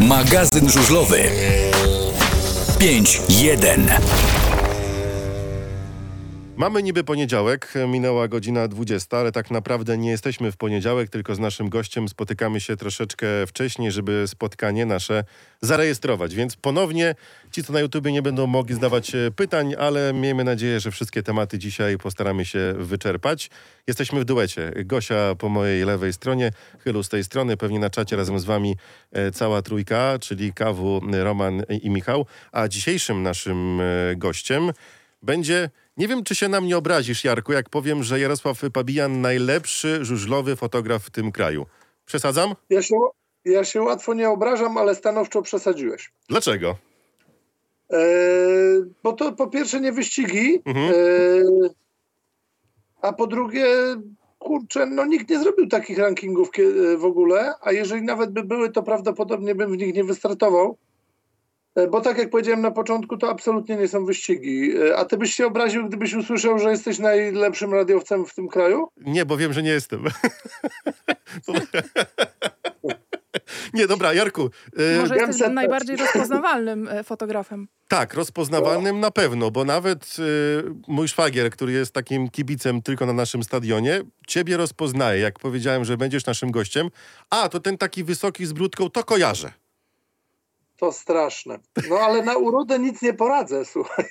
Magazyn żużlowy. 5.1 Mamy niby poniedziałek, minęła godzina 20, ale tak naprawdę nie jesteśmy w poniedziałek, tylko z naszym gościem spotykamy się troszeczkę wcześniej, żeby spotkanie nasze zarejestrować. Więc ponownie ci, co na YouTubie nie będą mogli zdawać e, pytań, ale miejmy nadzieję, że wszystkie tematy dzisiaj postaramy się wyczerpać. Jesteśmy w duecie. Gosia po mojej lewej stronie, Chylu z tej strony, pewnie na czacie razem z wami e, cała trójka, czyli Kawu, Roman i Michał. A dzisiejszym naszym e, gościem będzie, nie wiem czy się na mnie obrazisz Jarku, jak powiem, że Jarosław Pabijan najlepszy żużlowy fotograf w tym kraju. Przesadzam? Ja się, ja się łatwo nie obrażam, ale stanowczo przesadziłeś. Dlaczego? E, bo to po pierwsze nie wyścigi, Mhm. e, a po drugie, kurczę, no nikt nie zrobił takich rankingów w ogóle, a jeżeli nawet by były, to prawdopodobnie bym w nich nie wystartował. E, Bo tak jak powiedziałem na początku, to absolutnie nie są wyścigi. E, A ty byś się obraził, gdybyś usłyszał, że jesteś najlepszym radiowcem w tym kraju? Nie, bo wiem, że nie jestem. nie, dobra, Jarku. y, Może wiem, jesteś najbardziej rozpoznawalnym e, fotografem. Tak, rozpoznawalnym na pewno, bo nawet mój szwagier, który jest takim kibicem tylko na naszym stadionie, ciebie rozpoznaje, jak powiedziałem, że będziesz naszym gościem. A, to ten taki wysoki z brudką, to kojarzę. To straszne. No ale na urodę nic nie poradzę, słuchaj.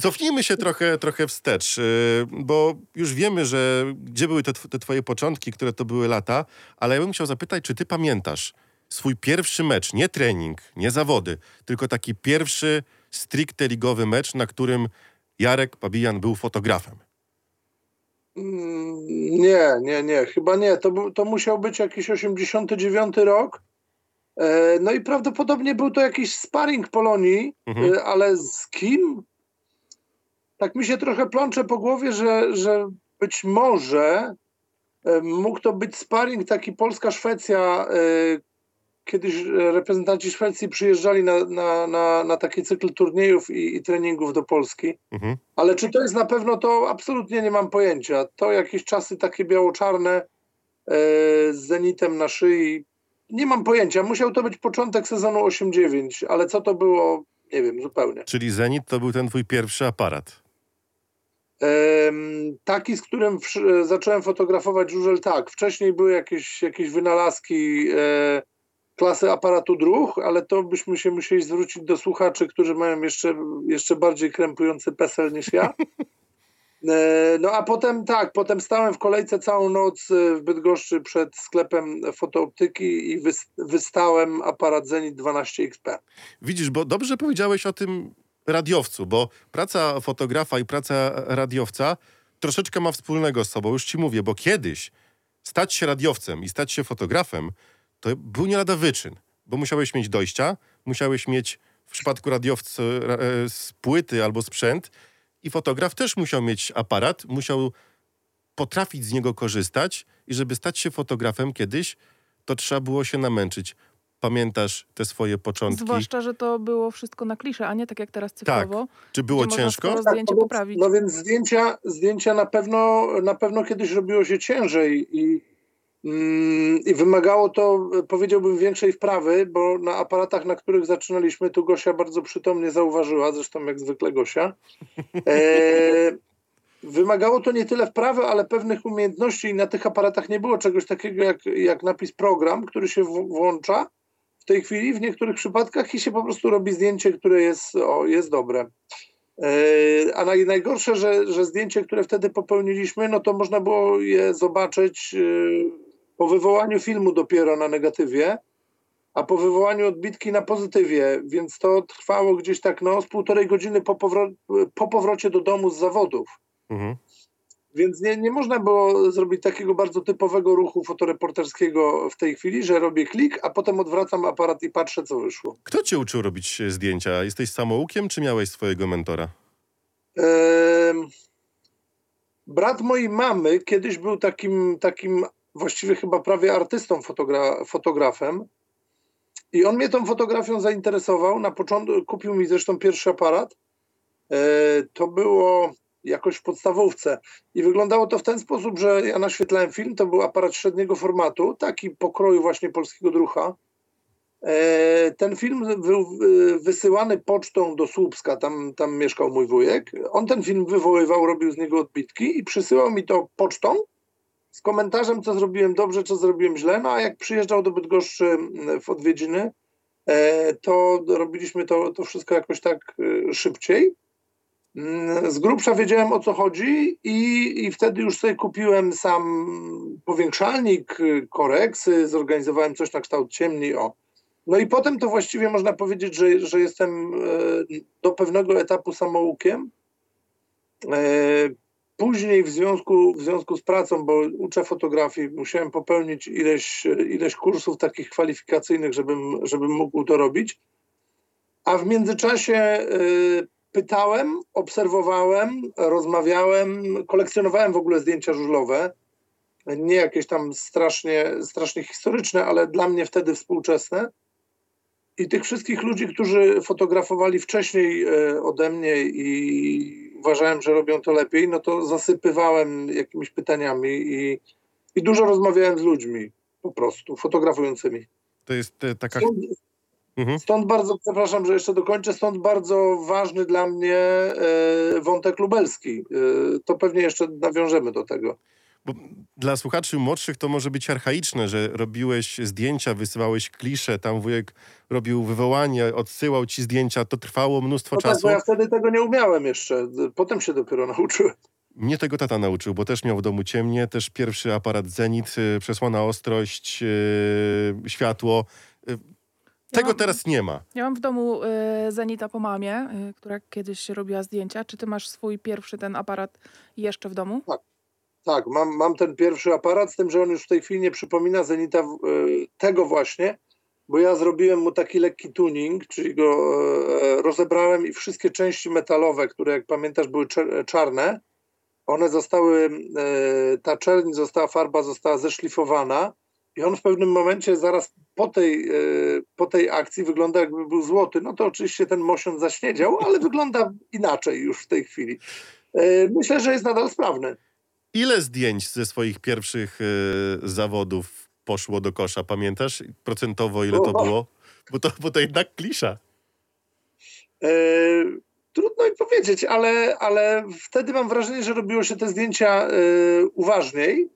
Cofnijmy się trochę, trochę wstecz, y, bo już wiemy, że gdzie były te, te twoje początki, które to były lata, ale ja bym chciał zapytać, czy ty pamiętasz swój pierwszy mecz, nie trening, nie zawody, tylko taki pierwszy stricte ligowy mecz, na którym Jarek Pabijan był fotografem. Mm, Nie, nie, nie, chyba nie. To, to musiał być jakiś 89 rok. E, No i prawdopodobnie był to jakiś sparring Polonii, Mhm. e, ale z kim? Tak mi się trochę plącze po głowie, że, że być może e, mógł to być sparring taki Polska-Szwecja. Kiedyś reprezentanci Szwecji przyjeżdżali na, na, na, na taki cykl turniejów i, i treningów do Polski. Mhm. Ale czy to jest na pewno, to absolutnie nie mam pojęcia. To jakieś czasy takie biało-czarne z zenitem na szyi. Nie mam pojęcia. Musiał to być początek sezonu 8-9, ale co to było, nie wiem zupełnie. Czyli Zenit to był ten twój pierwszy aparat. Taki, z którym wsz- zacząłem fotografować żużel, tak. Wcześniej były jakieś, jakieś wynalazki e, klasy aparatu druh, ale to byśmy się musieli zwrócić do słuchaczy, którzy mają jeszcze, jeszcze bardziej krępujący PESEL niż ja. E, No a potem tak, potem stałem w kolejce całą noc e, w Bydgoszczy przed sklepem fotooptyki i wys- wystałem aparat Zenit 12 XP. Widzisz, bo dobrze powiedziałeś o tym radiowcu, bo praca fotografa i praca radiowca troszeczkę ma wspólnego z sobą. Już ci mówię, bo kiedyś stać się radiowcem i stać się fotografem to był nie lada wyczyn, bo musiałeś mieć dojścia, musiałeś mieć w przypadku radiowcy ra- e, z płyty albo sprzęt i fotograf też musiał mieć aparat, musiał potrafić z niego korzystać i żeby stać się fotografem kiedyś, to trzeba było się namęczyć. Pamiętasz te swoje początki? Zwłaszcza, że to było wszystko na klisze, a nie tak jak teraz cyfrowo. Czy było ciężko? no zdjęcie poprawić. No więc zdjęcia, zdjęcia na pewno na pewno kiedyś robiło się ciężej i, i wymagało to, e, powiedziałbym, większej wprawy, bo na aparatach, na których zaczynaliśmy, tu Gosia bardzo przytomnie zauważyła, zresztą jak zwykle Gosia, e, wymagało to nie tyle wprawy, ale pewnych umiejętności i na tych aparatach nie było czegoś takiego jak, jak napis program, który się włącza w tej chwili w niektórych przypadkach i się po prostu robi zdjęcie, które jest, o, jest dobre. E, A naj, najgorsze, że, że zdjęcie, które wtedy popełniliśmy, no to można było je zobaczyć e, po wywołaniu filmu dopiero na negatywie, a po wywołaniu odbitki na pozytywie, więc to trwało gdzieś tak no, z półtorej godziny po, powro- po powrocie do domu z zawodów. Mhm. Więc nie, nie można było zrobić takiego bardzo typowego ruchu fotoreporterskiego w tej chwili, że robię klik, a potem odwracam aparat i patrzę, co wyszło. Kto cię uczył robić e, zdjęcia? Jesteś samoukiem, czy miałeś swojego mentora? Em, Brat mojej mamy kiedyś był takim, takim właściwie chyba prawie artystą, fotogra- fotografem. I on mnie tą fotografią zainteresował. Na początku kupił mi zresztą pierwszy aparat. E, To było jakoś w podstawówce. I wyglądało to w ten sposób, że ja naświetlałem film, to był aparat średniego formatu, taki pokroju właśnie polskiego drucha. E, ten film był e, wysyłany pocztą do Słupska, tam, tam mieszkał mój wujek. On ten film wywoływał, robił z niego odbitki i przysyłał mi to pocztą z komentarzem, co zrobiłem dobrze, co zrobiłem źle. No a jak przyjeżdżał do Bydgoszczy w odwiedziny, e, to robiliśmy to, to wszystko jakoś tak szybciej. Mm, z grubsza wiedziałem o co chodzi i, i wtedy już sobie kupiłem sam powiększalnik, koreksy, zorganizowałem coś na kształt ciemni. O. No i potem to właściwie można powiedzieć, że, że jestem e, do pewnego etapu samoukiem. Później w związku, w związku z pracą, bo uczę fotografii, musiałem popełnić ileś, ileś kursów takich kwalifikacyjnych, żebym, żebym mógł to robić. A w międzyczasie e, pytałem, obserwowałem, rozmawiałem, kolekcjonowałem w ogóle zdjęcia żużlowe. Nie jakieś tam strasznie, strasznie historyczne, ale dla mnie wtedy współczesne. I tych wszystkich ludzi, którzy fotografowali wcześniej e, ode mnie i uważałem, że robią to lepiej, no to zasypywałem jakimiś pytaniami i, i dużo rozmawiałem z ludźmi po prostu, fotografującymi. To jest e, taka... Stąd, mhm. stąd bardzo, przepraszam, że jeszcze dokończę, stąd bardzo ważny dla mnie e, wątek lubelski. To pewnie jeszcze nawiążemy do tego. Bo dla słuchaczy młodszych to może być archaiczne, że robiłeś zdjęcia, wysyłałeś klisze, tam wujek robił wywołanie, odsyłał ci zdjęcia, to trwało mnóstwo no czasu. Tak, bo ja wtedy tego nie umiałem jeszcze, potem się dopiero nauczyłem. Mnie tego tata nauczył, bo też miał w domu ciemnie, też pierwszy aparat Zenit, y, przesłona ostrość, yy, światło. Yy, tego mam, teraz nie ma. Ja mam w domu y, Zenita po mamie, y, która kiedyś robiła zdjęcia. Czy ty masz swój pierwszy ten aparat jeszcze w domu? Tak. Tak, mam, mam ten pierwszy aparat, z tym, że on już w tej chwili nie przypomina Zenita e, tego właśnie, bo ja zrobiłem mu taki lekki tuning, czyli go e, rozebrałem i wszystkie części metalowe, które jak pamiętasz były czarne, one zostały, e, ta czerń została, farba została zeszlifowana i on w pewnym momencie zaraz po tej, po tej akcji wygląda jakby był złoty. No to oczywiście ten mosion zaśniedział, ale wygląda inaczej już w tej chwili. Myślę, że jest nadal sprawny. Ile zdjęć ze swoich pierwszych y, zawodów poszło do kosza? Pamiętasz procentowo, ile to było? Bo to, bo to jednak klisza. E, trudno mi powiedzieć, ale, ale wtedy mam wrażenie, że robiło się te zdjęcia e, uważniej,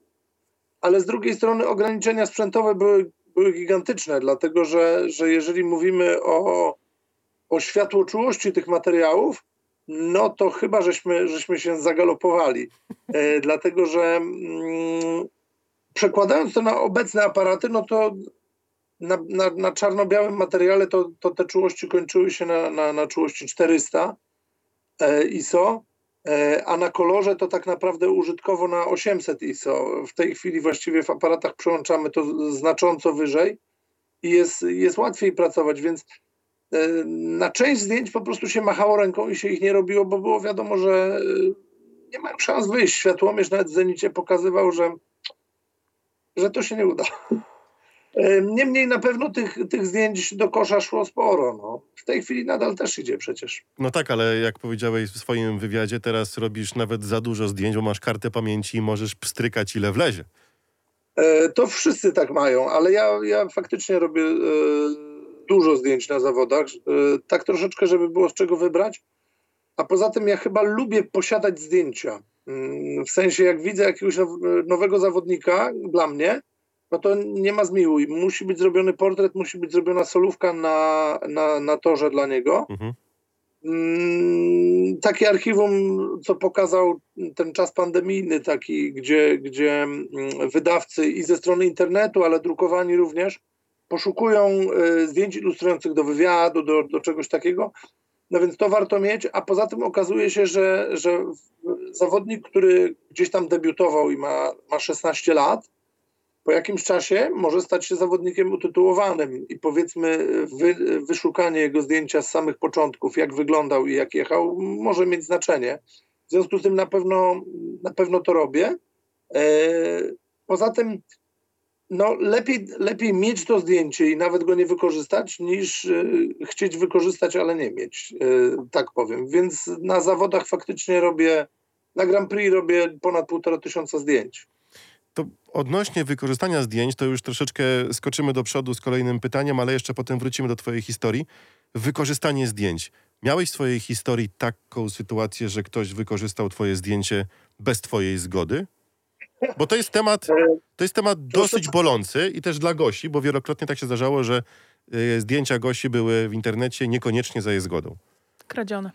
ale z drugiej strony ograniczenia sprzętowe były, były gigantyczne, dlatego że, że jeżeli mówimy o, o światłoczułości tych materiałów, no to chyba żeśmy, żeśmy się zagalopowali. E, dlatego, że mm, przekładając to na obecne aparaty, no to na, na, na czarno-białym materiale to, to te czułości kończyły się na, na, na czułości 400 e, ISO, e, a na kolorze to tak naprawdę użytkowo na 800 ISO. W tej chwili właściwie w aparatach przełączamy to znacząco wyżej i jest, jest łatwiej pracować, więc na część zdjęć po prostu się machało ręką i się ich nie robiło, bo było wiadomo, że e, nie mają szans wyjść. Światłomierz nawet w Zenicie pokazywał, że, że to się nie uda. E, niemniej na pewno tych, tych zdjęć do kosza szło sporo. No. W tej chwili nadal też idzie przecież. No tak, ale jak powiedziałeś w swoim wywiadzie, teraz robisz nawet za dużo zdjęć, bo masz kartę pamięci i możesz pstrykać ile wlezie. To wszyscy tak mają, ale ja, ja faktycznie robię dużo zdjęć na zawodach, e, tak troszeczkę, żeby było z czego wybrać. A poza tym ja chyba lubię posiadać zdjęcia. Mm, w sensie, jak widzę jakiegoś nowego zawodnika dla mnie, no to nie ma zmiłuj. Musi być zrobiony portret, musi być zrobiona solówka na, na, na torze dla niego. Mhm. Mm, takie archiwum, co pokazał ten czas pandemijny, taki, gdzie, gdzie mm, wydawcy i ze strony internetu, ale drukowani również, poszukują e, zdjęć ilustrujących do wywiadu, do, do czegoś takiego. No więc to warto mieć, a poza tym okazuje się, że, że zawodnik, który gdzieś tam debiutował i ma, ma 16 lat, po jakimś czasie może stać się zawodnikiem utytułowanym i powiedzmy wy, wyszukanie jego zdjęcia z samych początków, jak wyglądał i jak jechał, może mieć znaczenie. W związku z tym na pewno, na pewno to robię. E, poza tym no lepiej, lepiej mieć to zdjęcie i nawet go nie wykorzystać, niż y, chcieć wykorzystać, ale nie mieć, y, tak powiem. Więc na zawodach faktycznie robię, na Grand Prix robię ponad półtora tysiąca zdjęć. To odnośnie wykorzystania zdjęć, to już troszeczkę skoczymy do przodu z kolejnym pytaniem, ale jeszcze potem wrócimy do twojej historii. Wykorzystanie zdjęć. Miałeś w swojej historii taką sytuację, że ktoś wykorzystał twoje zdjęcie bez twojej zgody? Bo to jest temat, to jest temat dosyć bolący i też dla Gosi, bo wielokrotnie tak się zdarzało, że y, zdjęcia Gosi były w internecie niekoniecznie za jej zgodą. Kradzione.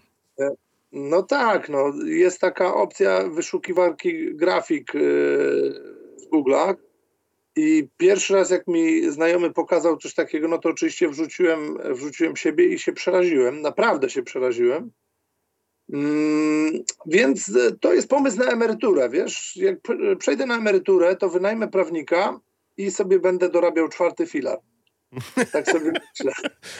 No tak, no, jest taka opcja wyszukiwarki grafik w Google'ach i pierwszy raz jak mi znajomy pokazał coś takiego, no to oczywiście wrzuciłem, wrzuciłem siebie i się przeraziłem, naprawdę się przeraziłem. Mm, więc y, to jest pomysł na emeryturę, wiesz, jak p- przejdę na emeryturę, to wynajmę prawnika i sobie będę dorabiał czwarty filar. Tak sobie myślę.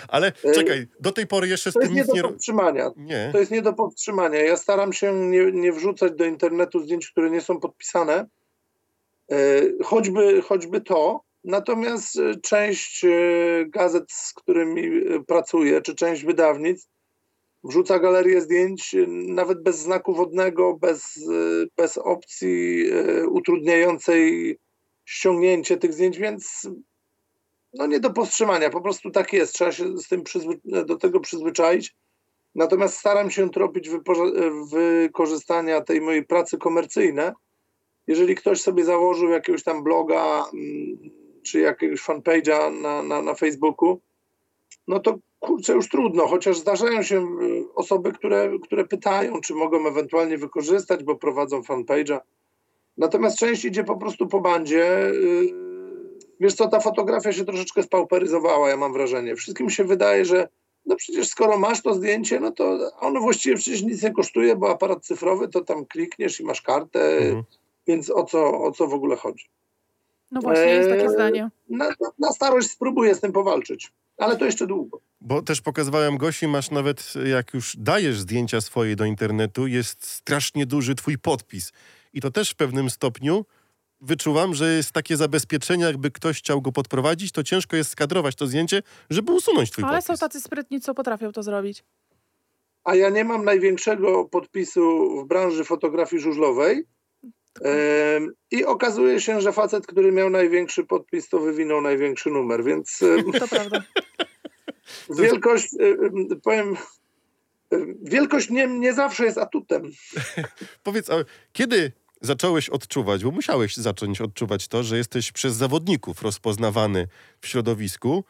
Ale Y, czekaj, do tej pory jeszcze z To tym jest nie nic nie... do powstrzymania. Nie. To jest nie do powstrzymania. Ja staram się nie, nie wrzucać do internetu zdjęć, które nie są podpisane, e, choćby, choćby to. Natomiast e, część e, gazet, z którymi e, pracuję, czy część wydawnictw, wrzuca galerię zdjęć e, nawet bez znaku wodnego, bez, e, bez opcji e, utrudniającej ściągnięcie tych zdjęć, więc no nie do powstrzymania. Po prostu tak jest. Trzeba się z tym do tego przyzwyczaić. Natomiast staram się tropić wykorzystania tej mojej pracy komercyjne. Jeżeli ktoś sobie założył jakiegoś tam bloga mm, czy jakiegoś fanpage'a na, na, na Facebooku, no to kurczę, już trudno, chociaż zdarzają się y, osoby, które, które pytają, czy mogą ewentualnie wykorzystać, bo prowadzą fanpage'a. Natomiast część idzie po prostu po bandzie. y, Wiesz co, ta fotografia się troszeczkę spauperyzowała, ja mam wrażenie. Wszystkim się wydaje, że no przecież skoro masz to zdjęcie, no to ono właściwie przecież nic nie kosztuje, bo aparat cyfrowy to tam klikniesz i masz kartę, Mhm. więc o co, o co w ogóle chodzi? No właśnie, jest takie Eee, zdanie. Na, na starość spróbuję z tym powalczyć, ale to jeszcze długo. Bo też pokazywałem Gosi, masz nawet, jak już dajesz zdjęcia swoje do internetu, jest strasznie duży twój podpis. I to też w pewnym stopniu wyczuwam, że jest takie zabezpieczenie, jakby ktoś chciał go podprowadzić, to ciężko jest skadrować to zdjęcie, żeby usunąć twój Ale są podpis. tacy sprytni, co potrafią to zrobić. A ja nie mam największego podpisu w branży fotografii żużlowej. I okazuje się, że facet, który miał największy podpis, to wywinął największy numer, więc To prawda. wielkość, em, powiem, em, wielkość nie, nie zawsze jest atutem. Powiedz, a kiedy zacząłeś odczuwać, bo musiałeś zacząć odczuwać to, że jesteś przez zawodników rozpoznawany w środowisku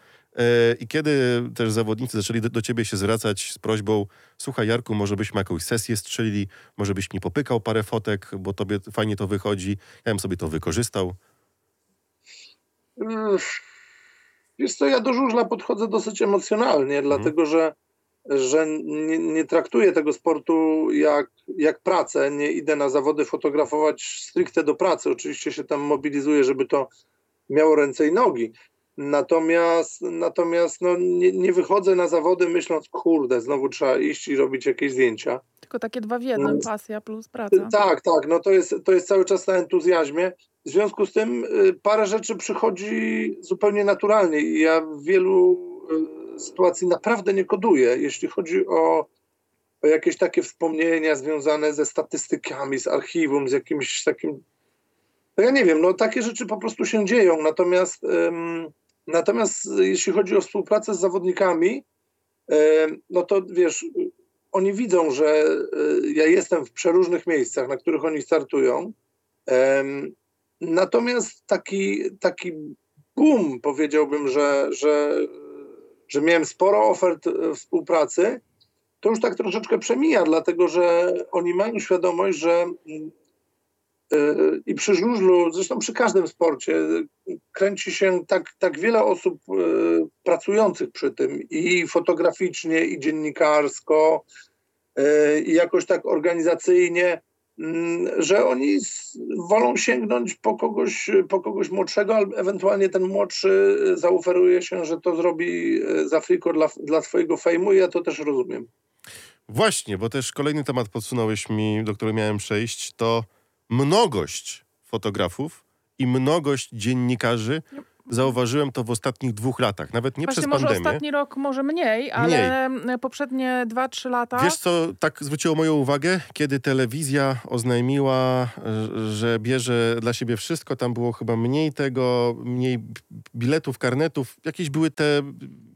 i kiedy też zawodnicy zaczęli do, do ciebie się zwracać z prośbą, słuchaj Jarku, może byśmy jakąś sesję strzelili, może byś mi popykał parę fotek, bo tobie fajnie to wychodzi, ja bym sobie to wykorzystał. Wiesz co, ja do żużla podchodzę dosyć emocjonalnie, dlatego że, że nie, nie traktuję tego sportu jak, jak pracę. Nie idę na zawody fotografować stricte do pracy. Oczywiście się tam mobilizuję, żeby to miało ręce i nogi. Natomiast, natomiast no, nie, nie wychodzę na zawody myśląc, kurde, znowu trzeba iść i robić jakieś zdjęcia. Tylko takie dwa w jednym, Mm. pasja plus praca. Tak, tak, no to jest, to jest cały czas na entuzjazmie. W związku z tym y, parę rzeczy przychodzi zupełnie naturalnie i ja w wielu y, sytuacji naprawdę nie koduję, jeśli chodzi o, o jakieś takie wspomnienia związane ze statystykami, z archiwum, z jakimś takim. No ja nie wiem, no takie rzeczy po prostu się dzieją. Natomiast, ym, natomiast jeśli chodzi o współpracę z zawodnikami, ym, no to wiesz, oni widzą, że y, ja jestem w przeróżnych miejscach, na których oni startują. Natomiast taki, taki boom, powiedziałbym, że, że, że miałem sporo ofert współpracy, to już tak troszeczkę przemija, dlatego że oni mają świadomość, że mm, y, i przy żużlu, zresztą przy każdym sporcie, y, kręci się tak, tak wiele osób y, pracujących przy tym i fotograficznie, i dziennikarsko, y, i jakoś tak organizacyjnie, mm, że oni wolą sięgnąć po kogoś, po kogoś młodszego, albo ewentualnie ten młodszy y, zaoferuje się, że to zrobi y, za friko dla, dla swojego fejmu i ja to też rozumiem. Właśnie, bo też kolejny temat podsunąłeś mi, do którego miałem przejść, to mnogość fotografów i mnogość dziennikarzy zauważyłem to w ostatnich dwóch latach, nawet nie Właśnie przez może pandemię. ostatni rok może mniej, ale poprzednie 2-3 lata. Wiesz co, tak zwróciło moją uwagę, kiedy telewizja oznajmiła, że- bierze dla siebie wszystko, tam było chyba mniej tego, mniej biletów, karnetów, jakieś były te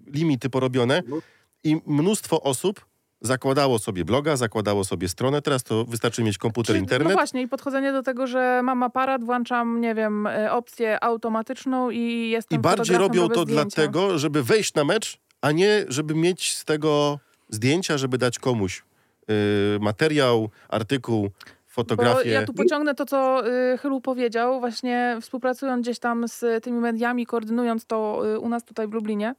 limity porobione Mhm. i mnóstwo osób zakładało sobie bloga, zakładało sobie stronę, teraz to wystarczy mieć komputer, Czy- internet. No właśnie, i podchodzenie do tego, że mam aparat, włączam, nie wiem, e, opcję automatyczną i jestem I bardziej robią to zdjęcia. dlatego, żeby wejść na mecz, a nie żeby mieć z tego zdjęcia, żeby dać komuś yy, materiał, artykuł, fotografię. Bo ja tu pociągnę to, co y, Chylu powiedział, właśnie współpracując gdzieś tam z tymi mediami, koordynując to y, u nas tutaj w Lublinie,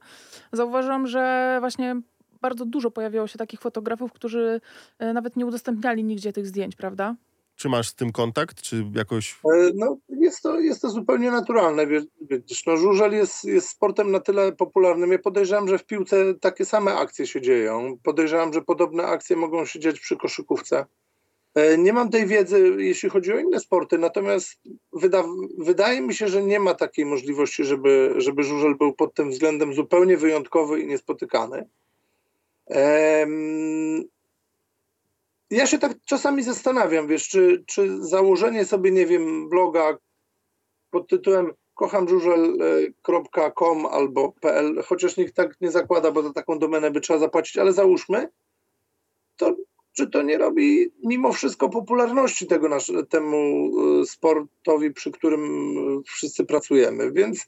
zauważyłam, że właśnie bardzo dużo pojawiało się takich fotografów, którzy y, nawet nie udostępniali nigdzie tych zdjęć, prawda? Czy masz z tym kontakt, czy jakoś... E, No, jest to, jest to zupełnie naturalne. Wiesz, wiesz, no, żużel jest, jest sportem na tyle popularnym. Ja podejrzewam, że w piłce takie same akcje się dzieją. Podejrzewam, że podobne akcje mogą się dziać przy koszykówce. E, Nie mam tej wiedzy, jeśli chodzi o inne sporty, natomiast wyda, wydaje mi się, że nie ma takiej możliwości, żeby, żeby żużel był pod tym względem zupełnie wyjątkowy i niespotykany. Ja się tak czasami zastanawiam, wiesz, czy, czy założenie sobie, nie wiem, bloga pod tytułem kochamżużel.com albo pl, chociaż nikt tak nie zakłada, bo za taką domenę by trzeba zapłacić, ale załóżmy, to czy to nie robi mimo wszystko popularności tego nasz, temu y, sportowi, przy którym wszyscy pracujemy, więc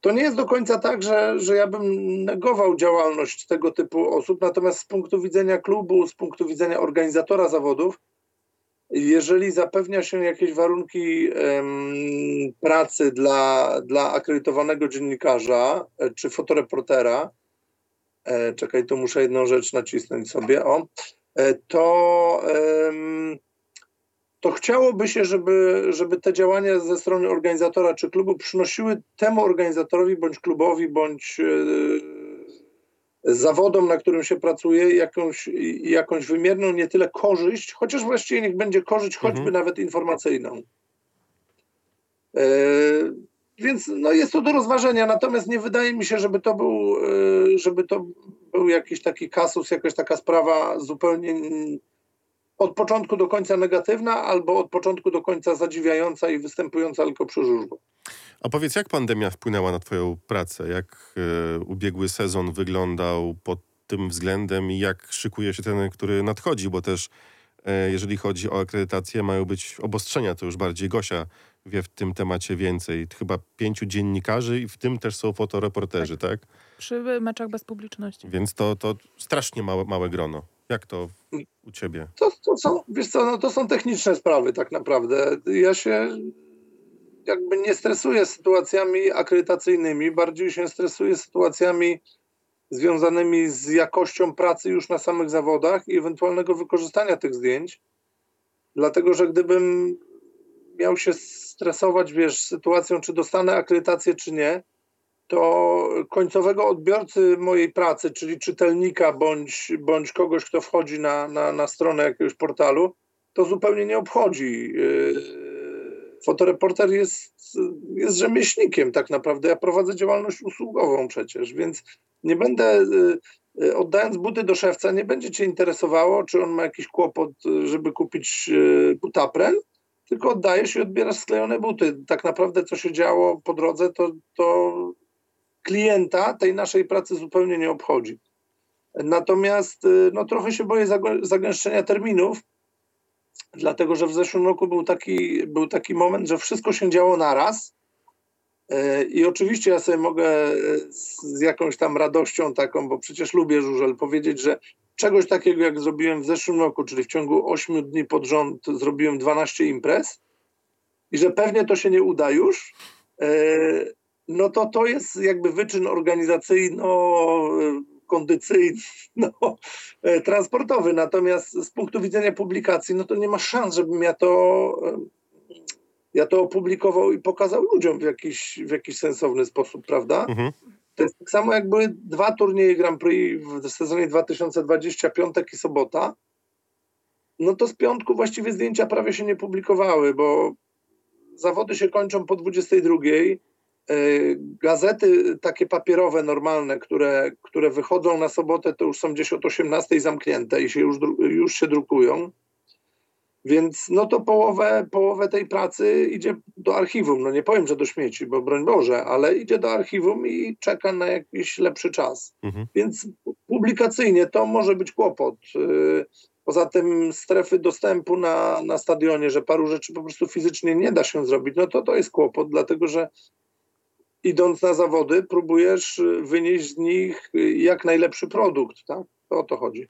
to nie jest do końca tak, że, że ja bym negował działalność tego typu osób, natomiast z punktu widzenia klubu, z punktu widzenia organizatora zawodów, jeżeli zapewnia się jakieś warunki pracy dla, dla akredytowanego dziennikarza e, czy fotoreportera, e, czekaj, tu muszę jedną rzecz nacisnąć sobie, o, e, to, to chciałoby się, żeby, żeby te działania ze strony organizatora czy klubu przynosiły temu organizatorowi bądź klubowi, bądź e, zawodom, na którym się pracuje, jakąś, jakąś wymierną nie tyle korzyść, chociaż właściwie niech będzie korzyść choćby Mhm. nawet informacyjną. E, więc no jest to do rozważenia, natomiast nie wydaje mi się, żeby to był, e, żeby to był jakiś taki kasus, jakaś taka sprawa zupełnie od początku do końca negatywna, albo od początku do końca zadziwiająca i występująca tylko przy żużlu. A powiedz, jak pandemia wpłynęła na twoją pracę? Jak e, ubiegły sezon wyglądał pod tym względem i jak szykuje się ten, który nadchodzi? Bo też e, jeżeli chodzi o akredytację, mają być obostrzenia, to już bardziej Gosia wie w tym temacie więcej. Chyba pięciu dziennikarzy i w tym też są fotoreporterzy, tak? Przy meczach bez publiczności. Więc to, to strasznie małe, małe grono. Jak to u ciebie? To, to są, wiesz co, no to są techniczne sprawy tak naprawdę. Ja się jakby nie stresuję sytuacjami akredytacyjnymi, bardziej się stresuję sytuacjami związanymi z jakością pracy już na samych zawodach i ewentualnego wykorzystania tych zdjęć. Dlatego, że gdybym miał się stresować, wiesz, sytuacją, czy dostanę akredytację, czy nie, to końcowego odbiorcy mojej pracy, czyli czytelnika bądź, bądź kogoś, kto wchodzi na, na, na stronę jakiegoś portalu, to zupełnie nie obchodzi. Yy, Fotoreporter jest, jest rzemieślnikiem tak naprawdę. Ja prowadzę działalność usługową przecież, więc nie będę, yy, yy, oddając buty do szewca, nie będzie cię interesowało, czy on ma jakiś kłopot, żeby kupić butapren, tylko oddajesz i odbierasz sklejone buty. Tak naprawdę co się działo po drodze, to, to klienta tej naszej pracy zupełnie nie obchodzi. Natomiast y, no, trochę się boję zagę- zagęszczenia terminów, dlatego że w zeszłym roku był taki, był taki moment, że wszystko się działo naraz. Y, I oczywiście ja sobie mogę y, z jakąś tam radością taką, bo przecież lubię żużel, powiedzieć, że czegoś takiego jak zrobiłem w zeszłym roku, czyli w ciągu 8 dni pod rząd zrobiłem 12 imprez i że pewnie to się nie uda już, no to to jest jakby wyczyn organizacyjno-kondycyjno-transportowy. Natomiast z punktu widzenia publikacji, no to nie ma szans, żebym ja to, e, ja to opublikował i pokazał ludziom w jakiś, w jakiś sensowny sposób, prawda? Mhm. To jest tak samo, jak były dwa turnieje Grand Prix w sezonie 2020, piątek i sobota. No to z piątku właściwie zdjęcia prawie się nie publikowały, bo zawody się kończą po 22. Gazety takie papierowe, normalne, które, które wychodzą na sobotę, to już są gdzieś od 18 zamknięte i się już, już się drukują. Więc no to połowę, połowę tej pracy idzie do archiwum. No nie powiem, że do śmieci, bo broń Boże, ale idzie do archiwum i czeka na jakiś lepszy czas. Mhm. Więc publikacyjnie to może być kłopot. Y, Poza tym strefy dostępu na, na stadionie, że paru rzeczy po prostu fizycznie nie da się zrobić, no to to jest kłopot, dlatego że idąc na zawody próbujesz wynieść z nich jak najlepszy produkt, tak? To o to chodzi.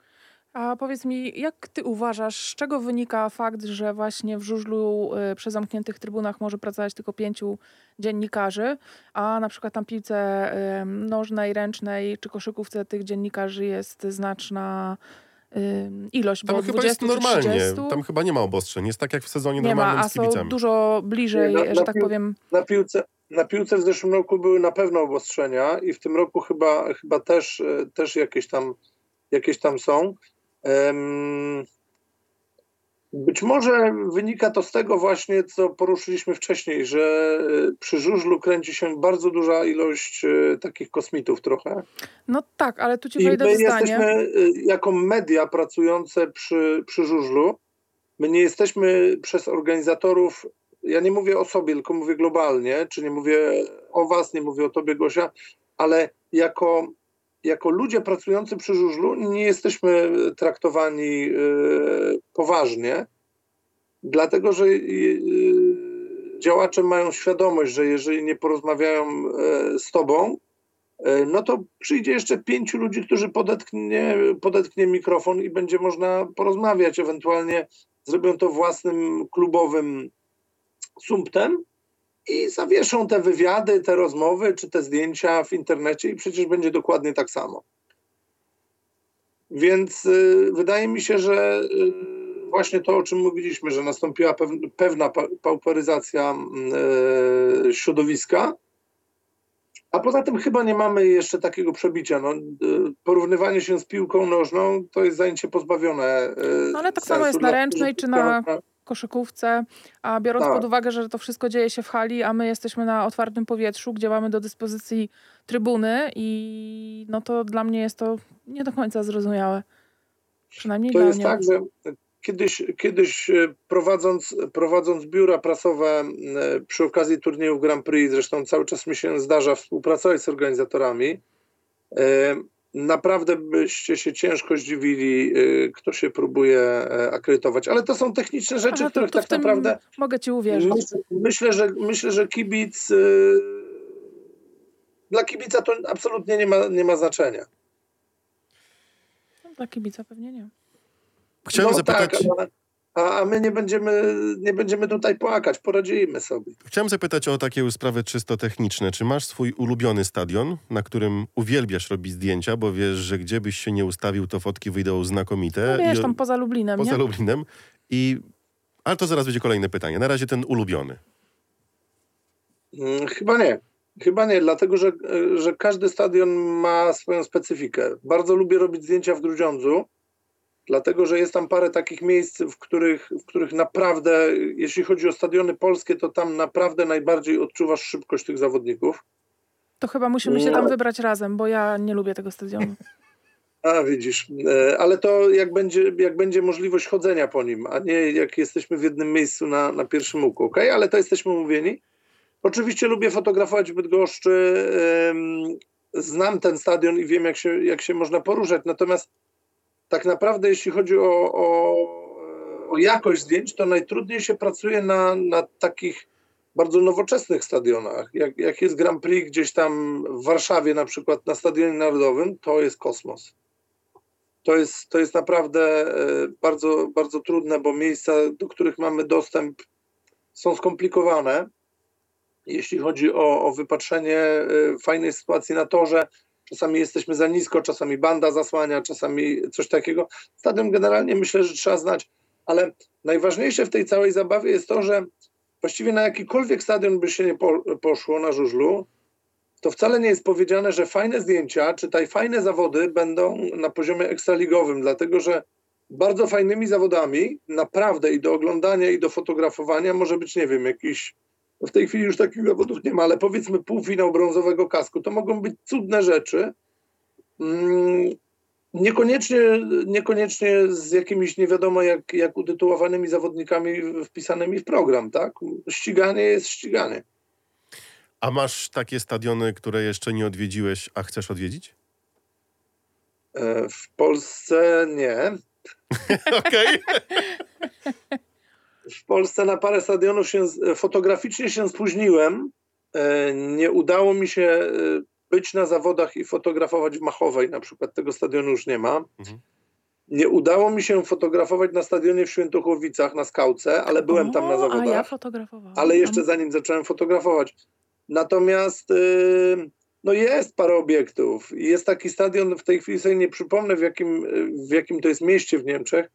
A powiedz mi, jak ty uważasz, z czego wynika fakt, że właśnie w żużlu y, przy zamkniętych trybunach może pracować tylko pięciu dziennikarzy, a na przykład tam piłce y, nożnej, ręcznej czy koszykówce tych dziennikarzy jest znaczna y, ilość, Tam bo chyba 20 jest normalnie, 30 tam chyba nie ma obostrzeń. Jest tak jak w sezonie nie ma, normalnym a z są kibicami. dużo bliżej, na- że na tak pił- powiem. Na piłce, na piłce w zeszłym roku były na pewno obostrzenia i w tym roku chyba, chyba też, e, też jakieś, tam, jakieś tam są. Być może wynika to z tego właśnie, co poruszyliśmy wcześniej, że e, przy żużlu kręci się bardzo duża ilość e, takich kosmitów trochę. No tak, ale tu ci I wejdę my w zdanie. jesteśmy jako media pracujące przy, przy żużlu, my nie jesteśmy przez organizatorów, ja nie mówię o sobie, tylko mówię globalnie, czy nie mówię o was, nie mówię o tobie Gosia, ale jako, jako ludzie pracujący przy żużlu nie jesteśmy traktowani y, poważnie, dlatego że y, działacze mają świadomość, że jeżeli nie porozmawiają y, z tobą, E, no to przyjdzie jeszcze pięciu ludzi, którzy podetknie, podetknie mikrofon i będzie można porozmawiać. Ewentualnie zrobią to własnym klubowym sumptem i zawieszą te wywiady, te rozmowy czy te zdjęcia w internecie i przecież będzie dokładnie tak samo. Więc y, wydaje mi się, że y, właśnie to, o czym mówiliśmy, że nastąpiła pew- pewna pa- pauperyzacja y, środowiska, a poza tym chyba nie mamy jeszcze takiego przebicia. No, y, porównywanie się z piłką nożną to jest zajęcie pozbawione. y, No, ale tak sensu, samo jest na ręcznej czy na- koszykówce, a biorąc Tak. pod uwagę, że to wszystko dzieje się w hali, a my jesteśmy na otwartym powietrzu, gdzie mamy do dyspozycji trybuny i no to dla mnie jest to nie do końca zrozumiałe. Przynajmniej To dla jest mnie. tak, że kiedyś, kiedyś e, prowadząc, prowadząc biura prasowe e, przy okazji turniejów Grand Prix, zresztą cały czas mi się zdarza współpracować z organizatorami, e, naprawdę byście się ciężko zdziwili, e, kto się próbuje e, akredytować. Ale to są techniczne rzeczy, Aha, to, których to tak naprawdę mogę ci uwierzyć. Myślę, myślę, że, myślę, że kibic. y, Dla kibica to absolutnie nie ma, nie ma znaczenia. No, Dla kibica pewnie nie. Chciałem no zapytać... tak, ale, a, a my nie będziemy, nie będziemy tutaj płakać, poradzimy sobie. Chciałem zapytać o takie sprawy czysto techniczne. Czy masz swój ulubiony stadion, na którym uwielbiasz robić zdjęcia, bo wiesz, że gdzie byś się nie ustawił, to fotki wyjdą znakomite. No wiesz, I- tam poza Lublinem, poza nie? Lublinem. I... Ale to zaraz będzie kolejne pytanie. Na razie ten ulubiony. Mm, Chyba nie. Chyba nie, dlatego że, że każdy stadion ma swoją specyfikę. Bardzo lubię robić zdjęcia w Grudziądzu, dlatego że jest tam parę takich miejsc, w których, w których naprawdę, jeśli chodzi o stadiony polskie, to tam naprawdę najbardziej odczuwasz szybkość tych zawodników. To chyba musimy się Nie. tam wybrać razem, bo ja nie lubię tego stadionu. A widzisz, E, ale to jak będzie, jak będzie możliwość chodzenia po nim, a nie jak jesteśmy w jednym miejscu na, na pierwszym łuku, ok? Ale to jesteśmy umówieni. Oczywiście lubię fotografować w Bydgoszczy, znam ten stadion i wiem jak się, jak się można poruszać, natomiast tak naprawdę jeśli chodzi o, o, o jakość zdjęć, to najtrudniej się pracuje na, na takich bardzo nowoczesnych stadionach. Jak, jak jest Grand Prix gdzieś tam w Warszawie na przykład na Stadionie Narodowym, to jest kosmos. To jest, to jest naprawdę e, bardzo, bardzo trudne, bo miejsca, do których mamy dostęp, są skomplikowane. Jeśli chodzi o, o wypatrzenie e, fajnej sytuacji na torze, czasami jesteśmy za nisko, czasami banda zasłania, czasami coś takiego. Stadion generalnie myślę, że trzeba znać, ale najważniejsze w tej całej zabawie jest to, że właściwie na jakikolwiek stadion by się nie po, poszło na żużlu, to wcale nie jest powiedziane, że fajne zdjęcia, czy tutaj fajne zawody będą na poziomie ekstraligowym, dlatego że bardzo fajnymi zawodami naprawdę i do oglądania, i do fotografowania może być, nie wiem, jakiś w tej chwili już takich zawodów nie ma, ale powiedzmy półfinał brązowego kasku, to mogą być cudne rzeczy. Mm, Niekoniecznie, niekoniecznie z jakimiś nie wiadomo jak, jak utytułowanymi zawodnikami wpisanymi w program, tak? Ściganie jest ściganie. A masz takie stadiony, które jeszcze nie odwiedziłeś, a chcesz odwiedzić? E, W Polsce nie. Okej. W Polsce na parę stadionów się fotograficznie się spóźniłem. E, Nie udało mi się e, być na zawodach i fotografować w Machowej, na przykład tego stadionu już nie ma. Mhm. Nie udało mi się fotografować na stadionie w Świętochłowicach na skałce, ale byłem tam na O, A ja zawodach. fotografowałam. ale jeszcze zanim zacząłem fotografować. Natomiast y, no jest parę obiektów. Jest taki stadion, w tej chwili sobie nie przypomnę w jakim, w jakim to jest mieście w Niemczech,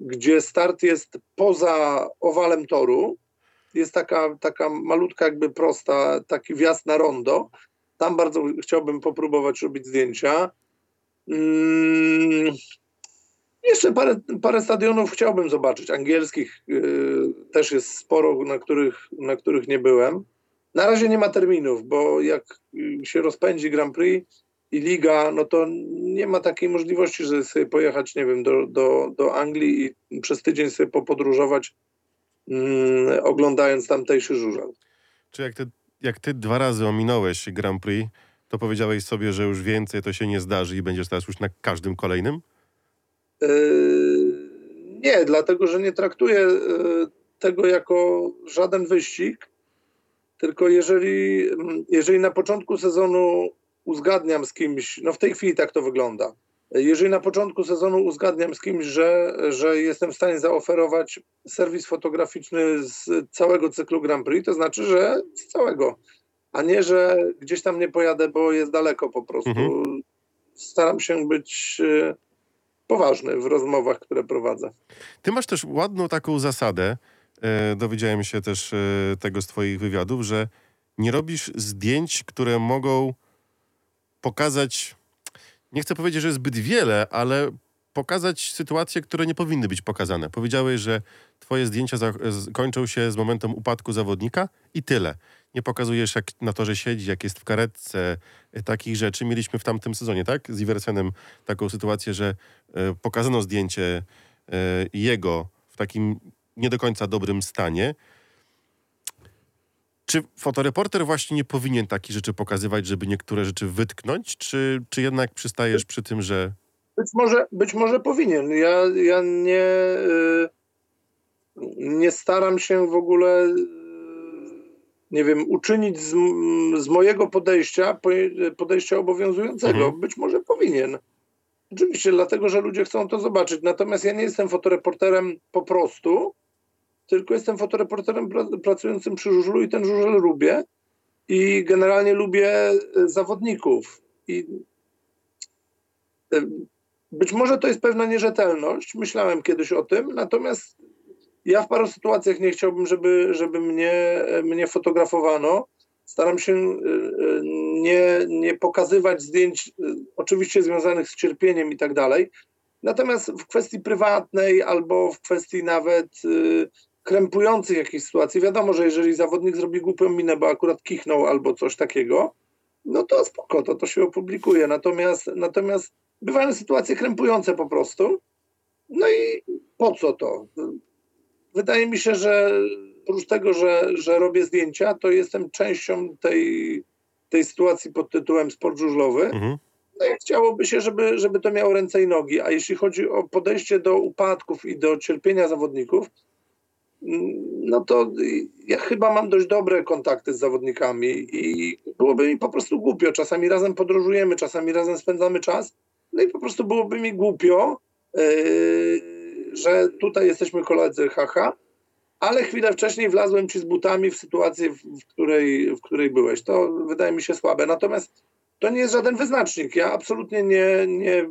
gdzie start jest poza owalem toru. Jest taka, taka malutka, jakby prosta, taki wjazd na rondo. Tam bardzo chciałbym popróbować robić zdjęcia. Mm, jeszcze parę, parę stadionów chciałbym zobaczyć. Angielskich y, też jest sporo, na których, na których nie byłem. Na razie nie ma terminów, bo jak y, się rozpędzi Grand Prix i Liga, no to nie ma takiej możliwości, że sobie pojechać, nie wiem, do, do, do Anglii i przez tydzień sobie popodróżować, mm, oglądając tamtejszy żużel. Czy jak ty, jak ty dwa razy ominąłeś Grand Prix, to powiedziałeś sobie, że już więcej to się nie zdarzy i będziesz teraz już na każdym kolejnym? Yy, Nie, dlatego że nie traktuję yy, tego jako żaden wyścig, tylko jeżeli, mm, jeżeli na początku sezonu uzgadniam z kimś, no w tej chwili tak to wygląda, jeżeli na początku sezonu uzgadniam z kimś, że, że jestem w stanie zaoferować serwis fotograficzny z całego cyklu Grand Prix, to znaczy, że z całego, a nie, że gdzieś tam nie pojadę, bo jest daleko po prostu. Mhm. Staram się być yy, poważny w rozmowach, które prowadzę. Ty masz też ładną taką zasadę, e, dowiedziałem się też e, tego z twoich wywiadów, że nie robisz zdjęć, które mogą pokazać, nie chcę powiedzieć, że zbyt wiele, ale pokazać sytuacje, które nie powinny być pokazane. Powiedziałeś, że twoje zdjęcia kończą się z momentem upadku zawodnika i tyle. Nie pokazujesz, jak na torze siedzi, jak jest w karetce, e, takich rzeczy. Mieliśmy w tamtym sezonie, tak? Z Iversenem taką sytuację, że e, pokazano zdjęcie e, jego w takim nie do końca dobrym stanie. Czy fotoreporter właśnie nie powinien takich rzeczy pokazywać, żeby niektóre rzeczy wytknąć, czy, czy jednak przystajesz przy tym, że Być może, być może powinien. Ja, ja nie, y, nie staram się w ogóle, y, nie wiem, uczynić z, z mojego podejścia podejścia obowiązującego. Mhm. Być może powinien. Oczywiście, dlatego, że ludzie chcą to zobaczyć. Natomiast ja nie jestem fotoreporterem po prostu, tylko jestem fotoreporterem pra- pracującym przy żużlu i ten żużel lubię. I generalnie lubię y, zawodników. I y, być może to jest pewna nierzetelność, myślałem kiedyś o tym, natomiast ja w paru sytuacjach nie chciałbym, żeby, żeby mnie, mnie fotografowano. Staram się nie, nie pokazywać zdjęć, oczywiście związanych z cierpieniem i tak dalej. Natomiast w kwestii prywatnej albo w kwestii nawet krępujących jakiejś sytuacji, wiadomo, że jeżeli zawodnik zrobi głupią minę, bo akurat kichnął albo coś takiego, no to spoko, to, to się opublikuje. Natomiast, natomiast bywają sytuacje krępujące po prostu. No i po co to? Wydaje mi się, że oprócz tego, że, że robię zdjęcia, to jestem częścią tej, tej sytuacji pod tytułem sport żużlowy. Mhm. No i chciałoby się, żeby, żeby to miało ręce i nogi. A jeśli chodzi o podejście do upadków i do cierpienia zawodników, no to ja chyba mam dość dobre kontakty z zawodnikami i byłoby mi po prostu głupio. Czasami razem podróżujemy, czasami razem spędzamy czas. No i po prostu byłoby mi głupio, yy, że tutaj jesteśmy koledzy, haha, ale chwilę wcześniej wlazłem ci z butami w sytuację, w, której, w której byłeś. To wydaje mi się słabe. Natomiast to nie jest żaden wyznacznik. Ja absolutnie nie, nie,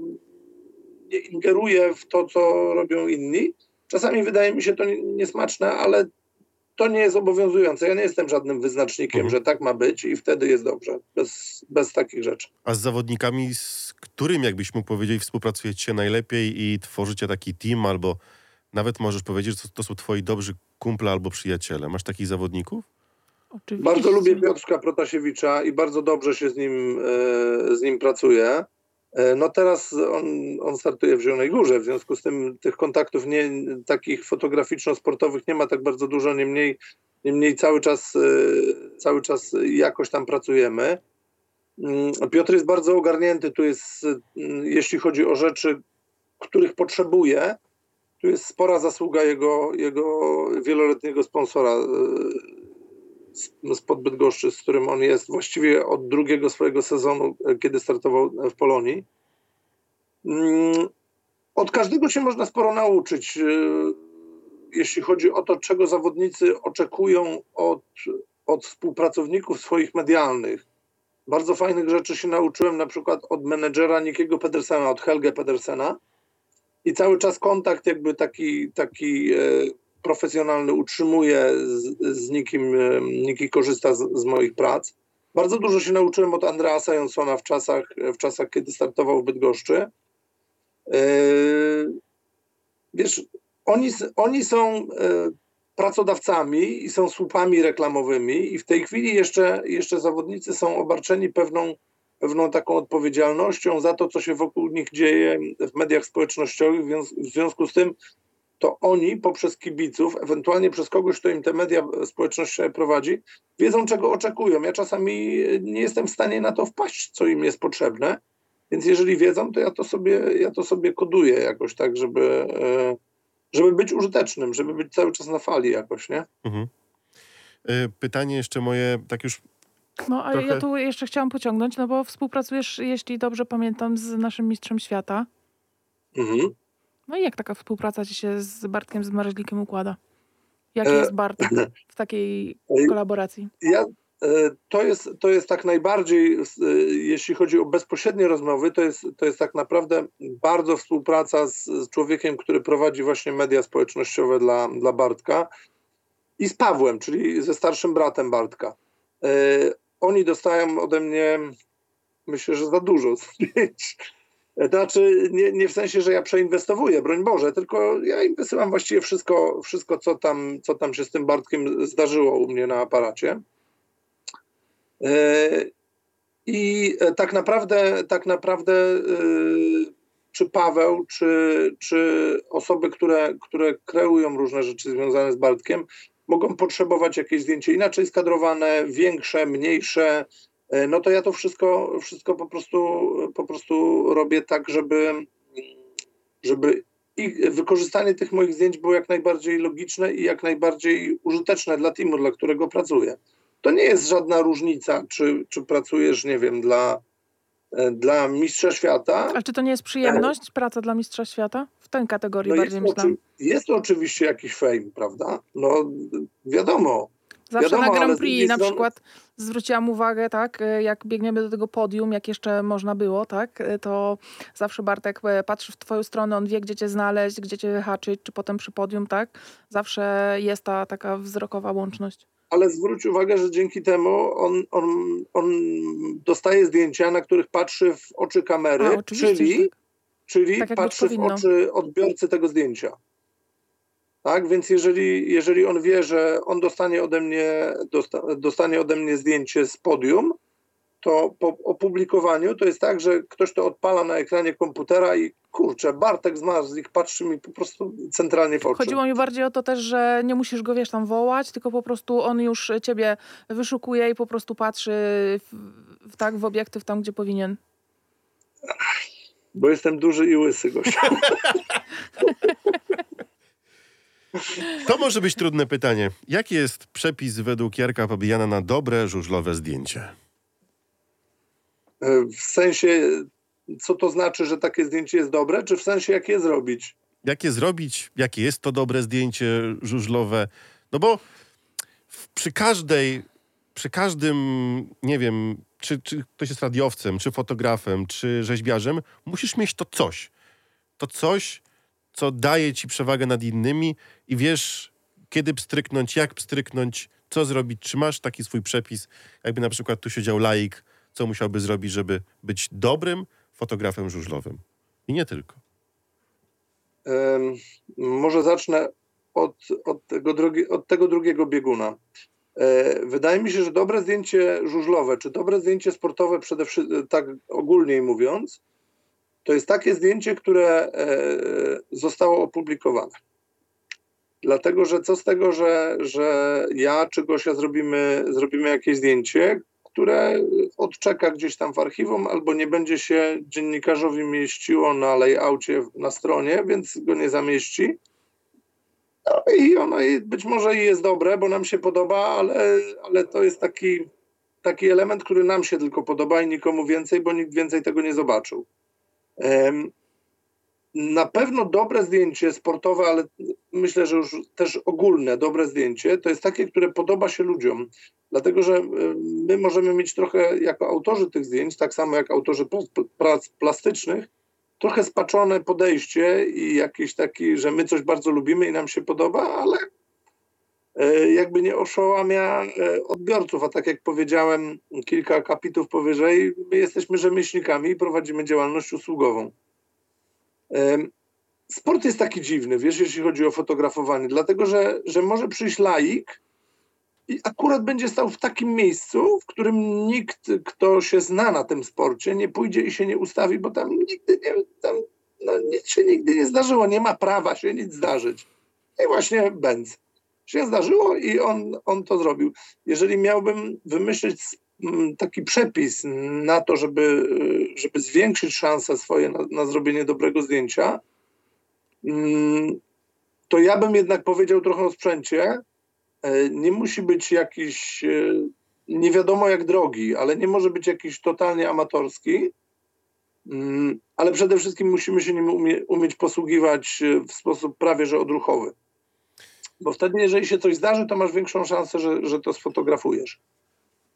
nie ingeruję w to, co robią inni. Czasami wydaje mi się to nie- niesmaczne, ale to nie jest obowiązujące. Ja nie jestem żadnym wyznacznikiem, Mhm. że tak ma być i wtedy jest dobrze. Bez, bez takich rzeczy. A z zawodnikami, z którym, jakbyś mógł powiedzieć, współpracujecie najlepiej i tworzycie taki team, albo nawet możesz powiedzieć, że to, to są twoi dobrzy kumple albo przyjaciele. Masz takich zawodników? Oczywiście. Bardzo lubię Piotrka Protasiewicza i bardzo dobrze się z nim, e, z nim pracuje. E, No teraz on, on startuje w Zielonej Górze, w związku z tym tych kontaktów nie, takich fotograficzno-sportowych nie ma tak bardzo dużo, niemniej, niemniej cały, czas, e, cały czas jakoś tam pracujemy. Mm, Piotr jest bardzo ogarnięty, tu jest, mm, jeśli chodzi o rzeczy, których potrzebuje, tu jest spora zasługa jego, jego wieloletniego sponsora e, spod Bydgoszczy, z którym on jest właściwie od drugiego swojego sezonu, e, kiedy startował w Polonii. Mm, Od każdego się można sporo nauczyć, e, jeśli chodzi o to, czego zawodnicy oczekują od, od współpracowników swoich medialnych. Bardzo fajnych rzeczy się nauczyłem na przykład od menedżera Nikiego Pedersena, od Helge Pedersena. I cały czas kontakt jakby taki, taki e, profesjonalny utrzymuję z, z nikim, e, Niki korzysta z, z moich prac. Bardzo dużo się nauczyłem od Andreasa Jonsona w czasach, w czasach kiedy startował w Bydgoszczy. E, Wiesz, oni, oni są e, pracodawcami i są słupami reklamowymi i w tej chwili jeszcze, jeszcze zawodnicy są obarczeni pewną, pewną taką odpowiedzialnością za to, co się wokół nich dzieje w mediach społecznościowych. W związku z tym to oni poprzez kibiców, ewentualnie przez kogoś, kto im te media społecznościowe prowadzi, wiedzą, czego oczekują. Ja czasami nie jestem w stanie na to wpaść, co im jest potrzebne. Więc jeżeli wiedzą, to ja to sobie, ja to sobie koduję jakoś tak, żeby, e, żeby być użytecznym, żeby być cały czas na fali jakoś, nie? Mhm. E, Pytanie jeszcze moje, tak już No a trochę- ja tu jeszcze chciałam pociągnąć, no bo współpracujesz, jeśli dobrze pamiętam, z naszym mistrzem świata. Mhm. No i jak taka współpraca ci się z Bartkiem z Marzlikiem układa? Jaki E, jest Bartek w takiej E, kolaboracji? Ja, e, to, jest, to jest tak najbardziej, jeśli chodzi o bezpośrednie rozmowy, to jest, to jest tak naprawdę bardzo współpraca z, z człowiekiem, który prowadzi właśnie media społecznościowe dla, dla Bartka i z Pawłem, czyli ze starszym bratem Bartka. Oni dostają ode mnie, myślę, że za dużo zdjęć. Znaczy, nie, nie w sensie, że ja przeinwestowuję, broń Boże, tylko ja im wysyłam właściwie wszystko, wszystko co, tam, co tam się z tym Bartkiem zdarzyło u mnie na aparacie. E, I e, tak naprawdę, tak naprawdę e, czy Paweł, czy, czy osoby, które, które kreują różne rzeczy związane z Bartkiem, mogą potrzebować jakieś zdjęcie inaczej skadrowane, większe, mniejsze. E, No to ja to wszystko, wszystko po prostu, po prostu robię tak, żeby, żeby i wykorzystanie tych moich zdjęć było jak najbardziej logiczne i jak najbardziej użyteczne dla teamu, dla którego pracuję. To nie jest żadna różnica, czy, czy pracujesz, nie wiem, dla, e, dla mistrza świata. Ale czy to nie jest przyjemność, praca dla mistrza świata? W tej kategorii No jest, bardziej to, myślałam. oczy- jest to oczywiście jakiś fame, prawda? No wiadomo. Zawsze wiadomo, na Grand Prix na strony- przykład zwróciłam uwagę, tak, e, jak biegniemy do tego podium, jak jeszcze można było, tak, e, to zawsze Bartek e, patrzy w twoją stronę, on wie, gdzie cię znaleźć, gdzie cię wyhaczyć, czy potem przy podium, tak. Zawsze jest ta taka wzrokowa łączność. Ale zwróć uwagę, że dzięki temu on, on, on dostaje zdjęcia, na których patrzy w oczy kamery, A, czyli, tak. czyli Tak patrzy w oczy odbiorcy tego zdjęcia. Tak, więc jeżeli, jeżeli on wie, że on dostanie ode mnie, dosta, dostanie ode mnie zdjęcie z podium, to po opublikowaniu to jest tak, że ktoś to odpala na ekranie komputera i kurczę, Bartek z Marzlik patrzy mi po prostu centralnie w oczy. Chodziło mi bardziej o to też, że nie musisz go, wiesz, tam wołać, tylko po prostu on już ciebie wyszukuje i po prostu patrzy w, w, tak w obiektyw tam, gdzie powinien. Bo jestem duży i łysy, Gosia. To może być trudne pytanie. Jaki jest przepis według Jarka Pobijana na dobre żużlowe zdjęcie? E, W sensie, co to znaczy, że takie zdjęcie jest dobre, czy w sensie, jak je zrobić? Jak je zrobić? Jakie jest to dobre zdjęcie żużlowe? No bo przy każdej, przy każdym, nie wiem, czy, czy ktoś jest radiowcem, czy fotografem, czy rzeźbiarzem, musisz mieć to coś. To coś, co daje ci przewagę nad innymi i wiesz, kiedy pstryknąć, jak pstryknąć, co zrobić. Czy masz taki swój przepis, jakby na przykład tu siedział laik, co musiałby zrobić, żeby być dobrym fotografem żużlowym? I nie tylko. Em, Może zacznę od, od, tego, drogi, od tego drugiego bieguna. E, Wydaje mi się, że dobre zdjęcie żużlowe, czy dobre zdjęcie sportowe, przede wszystkim, tak ogólniej mówiąc, to jest takie zdjęcie, które e, zostało opublikowane. Dlatego, że co z tego, że, że ja czy Gosia zrobimy, zrobimy jakieś zdjęcie, które odczeka gdzieś tam w archiwum, albo nie będzie się dziennikarzowi mieściło na layoutie na stronie, więc go nie zamieści. No i ono być może i jest dobre, bo nam się podoba, ale, ale to jest taki, taki element, który nam się tylko podoba i nikomu więcej, bo nikt więcej tego nie zobaczył. Na pewno dobre zdjęcie sportowe, ale myślę, że już też ogólne dobre zdjęcie, to jest takie, które podoba się ludziom. Dlatego, że my możemy mieć trochę jako autorzy tych zdjęć, tak samo jak autorzy prac- plastycznych, trochę spaczone podejście i jakiś taki, że my coś bardzo lubimy i nam się podoba, ale jakby nie oszałamia e, odbiorców, a tak jak powiedziałem kilka kapitów powyżej, my jesteśmy rzemieślnikami i prowadzimy działalność usługową. Em, Sport jest taki dziwny, wiesz, jeśli chodzi o fotografowanie, dlatego że, że może przyjść laik i akurat będzie stał w takim miejscu, w którym nikt, kto się zna na tym sporcie, nie pójdzie i się nie ustawi, bo tam nigdy nie, tam, no, nic się nigdy nie zdarzyło, nie ma prawa się nic zdarzyć. I właśnie Benz się zdarzyło i on, on to zrobił. Jeżeli miałbym wymyślić taki przepis na to, żeby, y, żeby zwiększyć szanse swoje na, na zrobienie dobrego zdjęcia, mm, to ja bym jednak powiedział trochę o sprzęcie. E, Nie musi być jakiś e, nie wiadomo jak drogi, ale nie może być jakiś totalnie amatorski. Mm, Ale przede wszystkim musimy się nim umie, umieć posługiwać e, w sposób prawie że odruchowy. Bo wtedy, jeżeli się coś zdarzy, to masz większą szansę, że, że to sfotografujesz.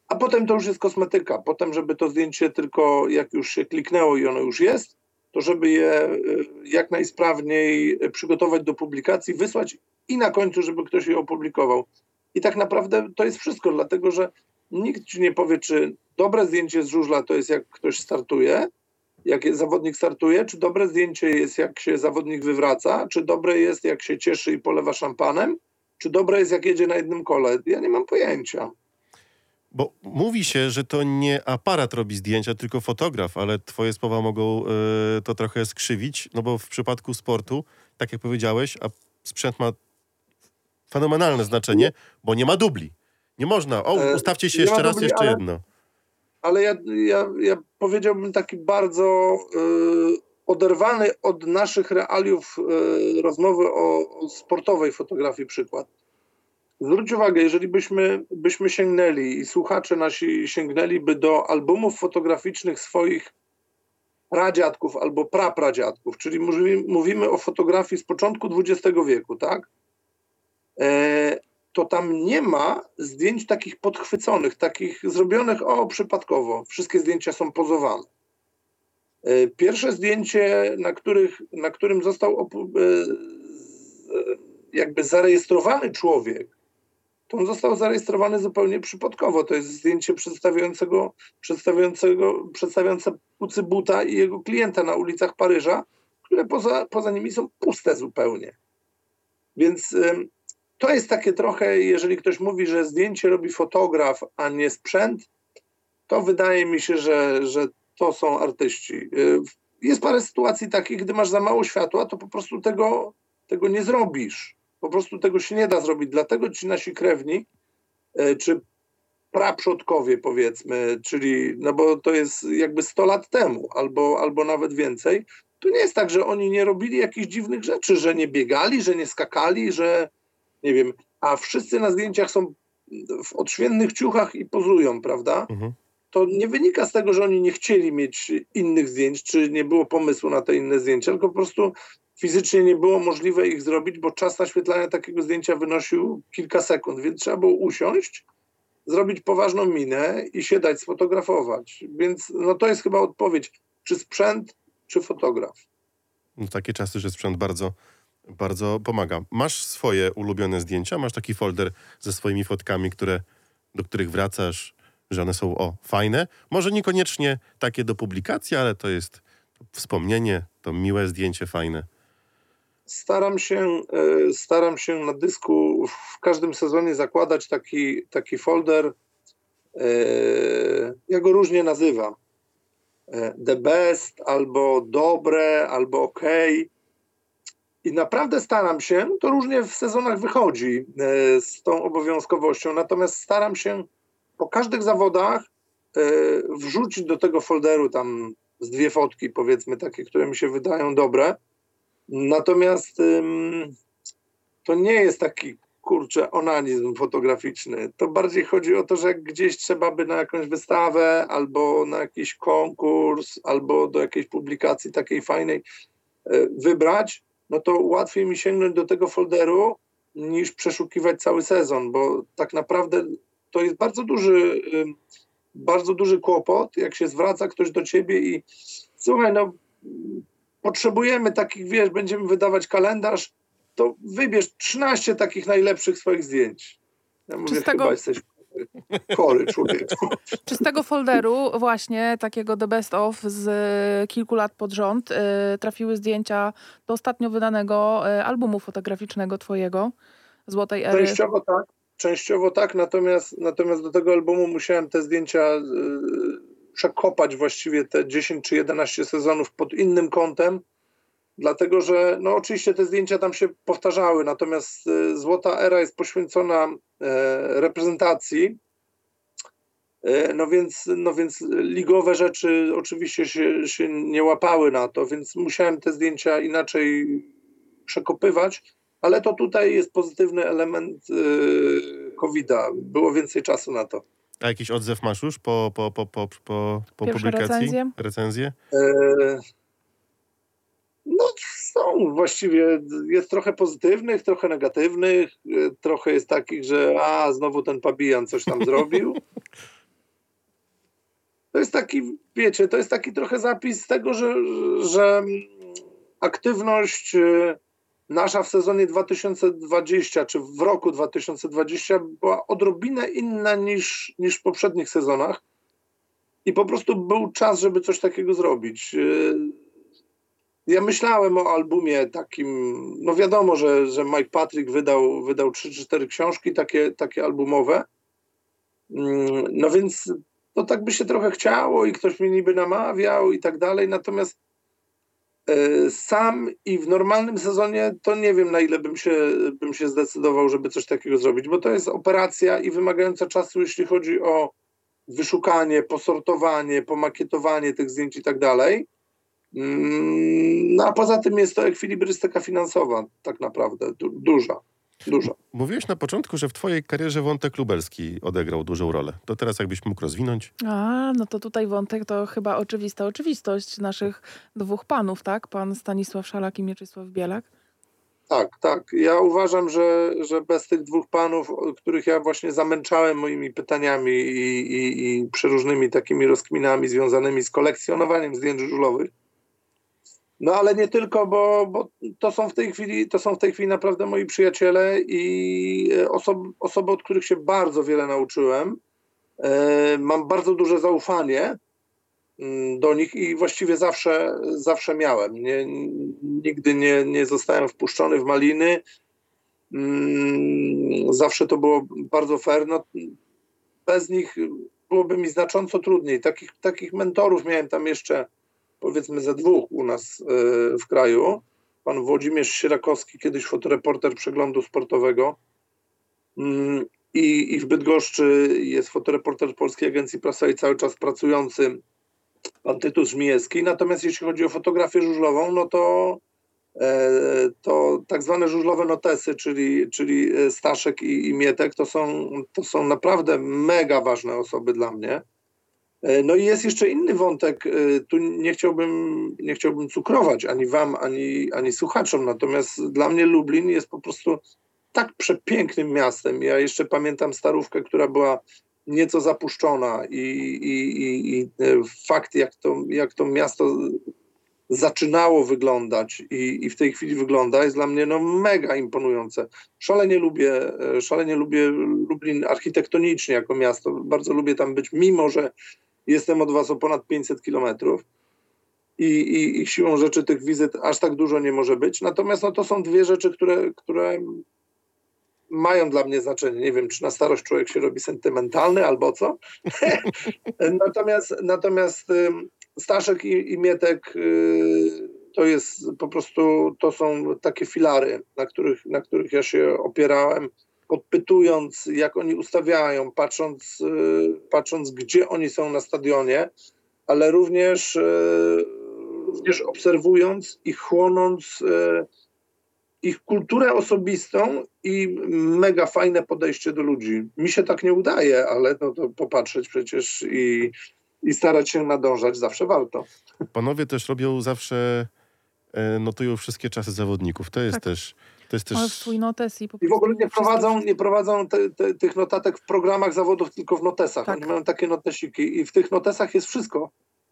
A potem to już jest kosmetyka. Potem, żeby to zdjęcie tylko jak już się kliknęło i ono już jest, to żeby je y, jak najsprawniej y, przygotować do publikacji, wysłać i na końcu, żeby ktoś je opublikował. I tak naprawdę to jest wszystko, dlatego że nikt ci nie powie, czy dobre zdjęcie z żużla to jest jak ktoś startuje, jak zawodnik startuje, czy dobre zdjęcie jest jak się zawodnik wywraca, czy dobre jest jak się cieszy i polewa szampanem, czy dobre jest jak jedzie na jednym kole. Ja nie mam pojęcia. Bo mówi się, że to nie aparat robi zdjęcia, tylko fotograf, ale twoje słowa mogą e, to trochę skrzywić, no bo w przypadku sportu, tak jak powiedziałeś, a sprzęt ma fenomenalne znaczenie, bo nie ma dubli. Nie można. O, E, ustawcie się nie jeszcze raz, dubli, jeszcze ale- jedno. Ale ja, ja, ja powiedziałbym taki bardzo y, oderwany od naszych realiów y, rozmowy o, o sportowej fotografii przykład. Zwróć uwagę, jeżeli byśmy, byśmy sięgnęli i słuchacze nasi sięgnęliby do albumów fotograficznych swoich pradziadków albo prapradziadków, czyli mówimy, mówimy o fotografii z początku XX wieku, tak? E, to tam nie ma zdjęć takich podchwyconych, takich zrobionych o przypadkowo. Wszystkie zdjęcia są pozowane. E, Pierwsze zdjęcie, na, których, na którym został e, z- jakby zarejestrowany człowiek, to on został zarejestrowany zupełnie przypadkowo. To jest zdjęcie przedstawiającego, przedstawiającego, przedstawiające Pucybuta i jego klienta na ulicach Paryża, które poza, poza nimi są puste zupełnie. Więc to jest takie trochę, jeżeli ktoś mówi, że zdjęcie robi fotograf, a nie sprzęt, to wydaje mi się, że, że to są artyści. Y, Jest parę sytuacji takich, gdy masz za mało światła, to po prostu tego, tego nie zrobisz. Po prostu tego się nie da zrobić. Dlatego ci nasi krewni, y, czy praprzodkowie powiedzmy, czyli, no bo to jest jakby 100 lat temu, albo, albo nawet więcej, to nie jest tak, że oni nie robili jakichś dziwnych rzeczy, że nie biegali, że nie skakali, że nie wiem, a wszyscy na zdjęciach są w odświętnych ciuchach i pozują, prawda? Mhm. To nie wynika z tego, że oni nie chcieli mieć innych zdjęć, czy nie było pomysłu na te inne zdjęcia, tylko po prostu fizycznie nie było możliwe ich zrobić, bo czas naświetlania takiego zdjęcia wynosił kilka sekund, więc trzeba było usiąść, zrobić poważną minę i się dać sfotografować. Więc no to jest chyba odpowiedź, czy sprzęt, czy fotograf. No, takie czasy, że sprzęt bardzo, bardzo pomaga. Masz swoje ulubione zdjęcia? Masz taki folder ze swoimi fotkami, które, do których wracasz, że one są o, fajne? Może niekoniecznie takie do publikacji, ale to jest wspomnienie, to miłe zdjęcie, fajne. staram się, e, staram się na dysku w każdym sezonie zakładać taki, taki folder. e, Ja go różnie nazywam. E, The best, albo dobre, albo ok. I naprawdę staram się, to różnie w sezonach wychodzi e, z tą obowiązkowością, natomiast staram się po każdych zawodach e, wrzucić do tego folderu tam z dwie fotki, powiedzmy, takie, które mi się wydają dobre. Natomiast to nie jest taki kurczę onanizm fotograficzny. To bardziej chodzi o to, że gdzieś trzeba by na jakąś wystawę, albo na jakiś konkurs, albo do jakiejś publikacji takiej fajnej e, wybrać, no to łatwiej mi sięgnąć do tego folderu niż przeszukiwać cały sezon, bo tak naprawdę to jest bardzo duży, bardzo duży kłopot, jak się zwraca ktoś do ciebie i słuchaj, no potrzebujemy takich, wiesz, będziemy wydawać kalendarz, to wybierz 13 takich najlepszych swoich zdjęć. Ja mówię, z tego- chyba jesteś chory człowieku. Czy z tego folderu właśnie takiego The Best of z kilku lat pod rząd y, trafiły zdjęcia do ostatnio wydanego y, albumu fotograficznego twojego, Złotej Ery? Częściowo tak, częściowo tak, natomiast, natomiast do tego albumu musiałem te zdjęcia y, przekopać właściwie te 10 czy 11 sezonów pod innym kątem, dlatego że no oczywiście te zdjęcia tam się powtarzały, natomiast y, Złota Era jest poświęcona e, reprezentacji, E, No więc, no więc ligowe rzeczy oczywiście się, się nie łapały na to, więc musiałem te zdjęcia inaczej przekopywać, ale to tutaj jest pozytywny element yy, COVID-a. Było więcej czasu na to. A jakiś odzew masz już po, po, po, po, po, po Pierwsze publikacji? recenzje? Recenzje? No są właściwie, jest trochę pozytywnych, trochę negatywnych, trochę jest takich, że a, znowu ten pabijan coś tam zrobił. To jest taki, wiecie, to jest taki trochę zapis tego, że, że aktywność yy, nasza w sezonie 2020, czy w roku 2020 była odrobinę inna niż, niż w poprzednich sezonach. I po prostu był czas, żeby coś takiego zrobić. Ja myślałem o albumie takim, no wiadomo, że, że Mike Patrick wydał, wydał 3-4 książki takie, takie albumowe. Mm, No więc to tak by się trochę chciało i ktoś mnie niby namawiał i tak dalej. Natomiast e, sam i w normalnym sezonie to nie wiem na ile bym się, bym się zdecydował, żeby coś takiego zrobić, bo to jest operacja i wymagająca czasu, jeśli chodzi o wyszukanie, posortowanie, pomakietowanie tych zdjęć i tak dalej. Mm, No a poza tym jest to ekwilibrystyka finansowa tak naprawdę, du- duża, duża. Mówiłeś na początku, że w twojej karierze wątek lubelski odegrał dużą rolę. To teraz jakbyś mógł rozwinąć? A, no to tutaj wątek to chyba oczywista oczywistość naszych dwóch panów, tak? Pan Stanisław Szalak i Mieczysław Bielak. Tak, tak. Ja uważam, że, że bez tych dwóch panów, których ja właśnie zamęczałem moimi pytaniami i, i, i przeróżnymi takimi rozkminami związanymi z kolekcjonowaniem zdjęć żużlowych, no ale nie tylko, bo, bo to są w tej chwili, to są w tej chwili naprawdę moi przyjaciele i e, osoby, osoby od których się bardzo wiele nauczyłem. E, Mam bardzo duże zaufanie mm, do nich i właściwie zawsze, zawsze miałem. Nie, nigdy nie, nie zostałem wpuszczony w maliny. Mm, Zawsze to było bardzo fair. No, bez nich byłoby mi znacząco trudniej. Takich, takich mentorów miałem tam jeszcze powiedzmy ze dwóch u nas e, w kraju. Pan Włodzimierz Sierakowski, kiedyś fotoreporter przeglądu sportowego. Mm, I, I w Bydgoszczy jest fotoreporter Polskiej Agencji Prasowej cały czas pracujący pan Tytus Żmijewski. Natomiast jeśli chodzi o fotografię żużlową, no to, e, to tak zwane żużlowe notesy, czyli, czyli e, Staszek i, i Mietek, to są, to są naprawdę mega ważne osoby dla mnie. E, No i jest jeszcze inny wątek. e, Tu nie chciałbym, nie chciałbym cukrować ani wam, ani, ani słuchaczom. Natomiast dla mnie Lublin jest po prostu tak przepięknym miastem. Ja jeszcze pamiętam starówkę, która była nieco zapuszczona i, i, i, i e, fakt, jak to, jak to miasto zaczynało wyglądać i, i w tej chwili wygląda, jest dla mnie no mega imponujące. Szalenie lubię, szalenie lubię Lublin architektonicznie jako miasto. Bardzo lubię tam być, mimo że jestem od was o ponad 500 kilometrów. i, i, i siłą rzeczy tych wizyt aż tak dużo nie może być. Natomiast no, to są dwie rzeczy, które, które mają dla mnie znaczenie. Nie wiem, czy na starość człowiek się robi sentymentalny albo co. natomiast natomiast Staszek i, i Mietek y, to jest po prostu, to są takie filary, na których, na których ja się opierałem, podpytując, jak oni ustawiają, patrząc, y, patrząc gdzie oni są na stadionie, ale również, y, również obserwując i chłonąc ich kulturę osobistą i mega fajne podejście do ludzi. Mi się tak nie udaje, ale no to popatrzeć przecież i, i starać się nadążać zawsze warto. Panowie też robią zawsze, e, notują wszystkie czasy zawodników. To jest Tak. też... To jest też... Masz swój notes i po I w ogóle nie prowadzą, nie prowadzą te, te, tych notatek w programach zawodów, tylko w notesach. Tak. Oni mają takie notesiki i w tych notesach jest wszystko.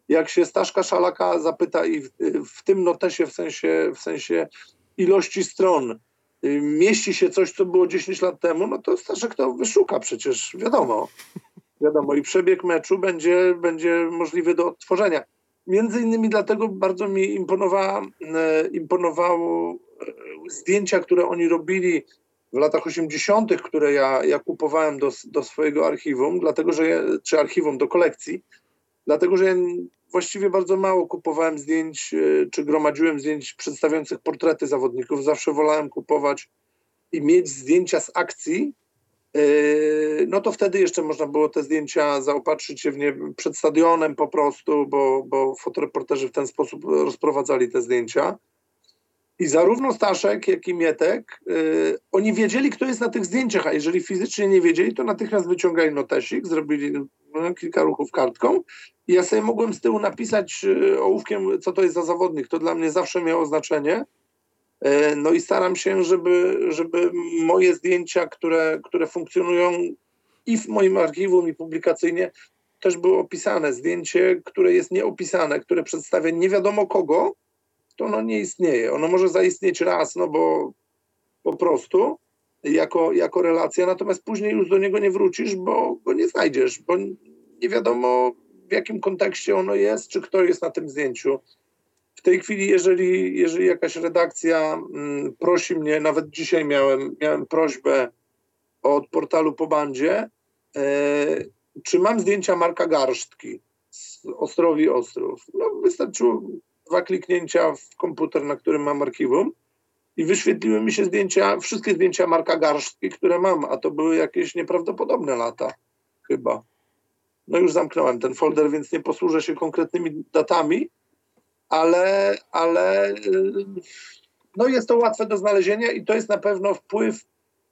Jak się Staszka Szalaka zapyta i w, w tym notesie, w sensie, w sensie ilości stron, y, mieści się coś, co było 10 lat temu, no to Staszek to wyszuka przecież, wiadomo. Wiadomo, i przebieg meczu będzie, będzie możliwy do odtworzenia. Między innymi dlatego bardzo mi imponowała, e, imponowało zdjęcia, które oni robili w latach 80., które ja, ja kupowałem do, do swojego archiwum, dlatego że czy archiwum do kolekcji, dlatego że ja właściwie bardzo mało kupowałem zdjęć, e, czy gromadziłem zdjęć przedstawiających portrety zawodników. Zawsze wolałem kupować i mieć zdjęcia z akcji. E, No to wtedy jeszcze można było te zdjęcia zaopatrzyć się w nie przed stadionem po prostu, bo, bo fotoreporterzy w ten sposób rozprowadzali te zdjęcia. I zarówno Staszek, jak i Mietek, y, oni wiedzieli, kto jest na tych zdjęciach, a jeżeli fizycznie nie wiedzieli, to natychmiast wyciągali notesik, zrobili no, kilka ruchów kartką i ja sobie mogłem z tyłu napisać y, ołówkiem, co to jest za zawodnik. To dla mnie zawsze miało znaczenie. Y, No i staram się, żeby, żeby moje zdjęcia, które, które funkcjonują i w moim archiwum, i publikacyjnie, też były opisane. Zdjęcie, które jest nieopisane, które przedstawia nie wiadomo kogo, to ono nie istnieje. Ono może zaistnieć raz, no bo po prostu jako, jako relacja, natomiast później już do niego nie wrócisz, bo go nie znajdziesz, bo nie wiadomo w jakim kontekście ono jest, czy kto jest na tym zdjęciu. W tej chwili, jeżeli, jeżeli jakaś redakcja mm, prosi mnie, nawet dzisiaj miałem, miałem prośbę od portalu po bandzie, e, czy mam zdjęcia Marka Garsztki z Ostrowi Ostrów. No, wystarczyło dwa kliknięcia w komputer, na którym mam archiwum i wyświetliły mi się zdjęcia, wszystkie zdjęcia Marka Garsztki, które mam, a to były jakieś nieprawdopodobne lata chyba. No już zamknąłem ten folder, więc nie posłużę się konkretnymi datami, ale, ale yy, no jest to łatwe do znalezienia i to jest na pewno wpływ,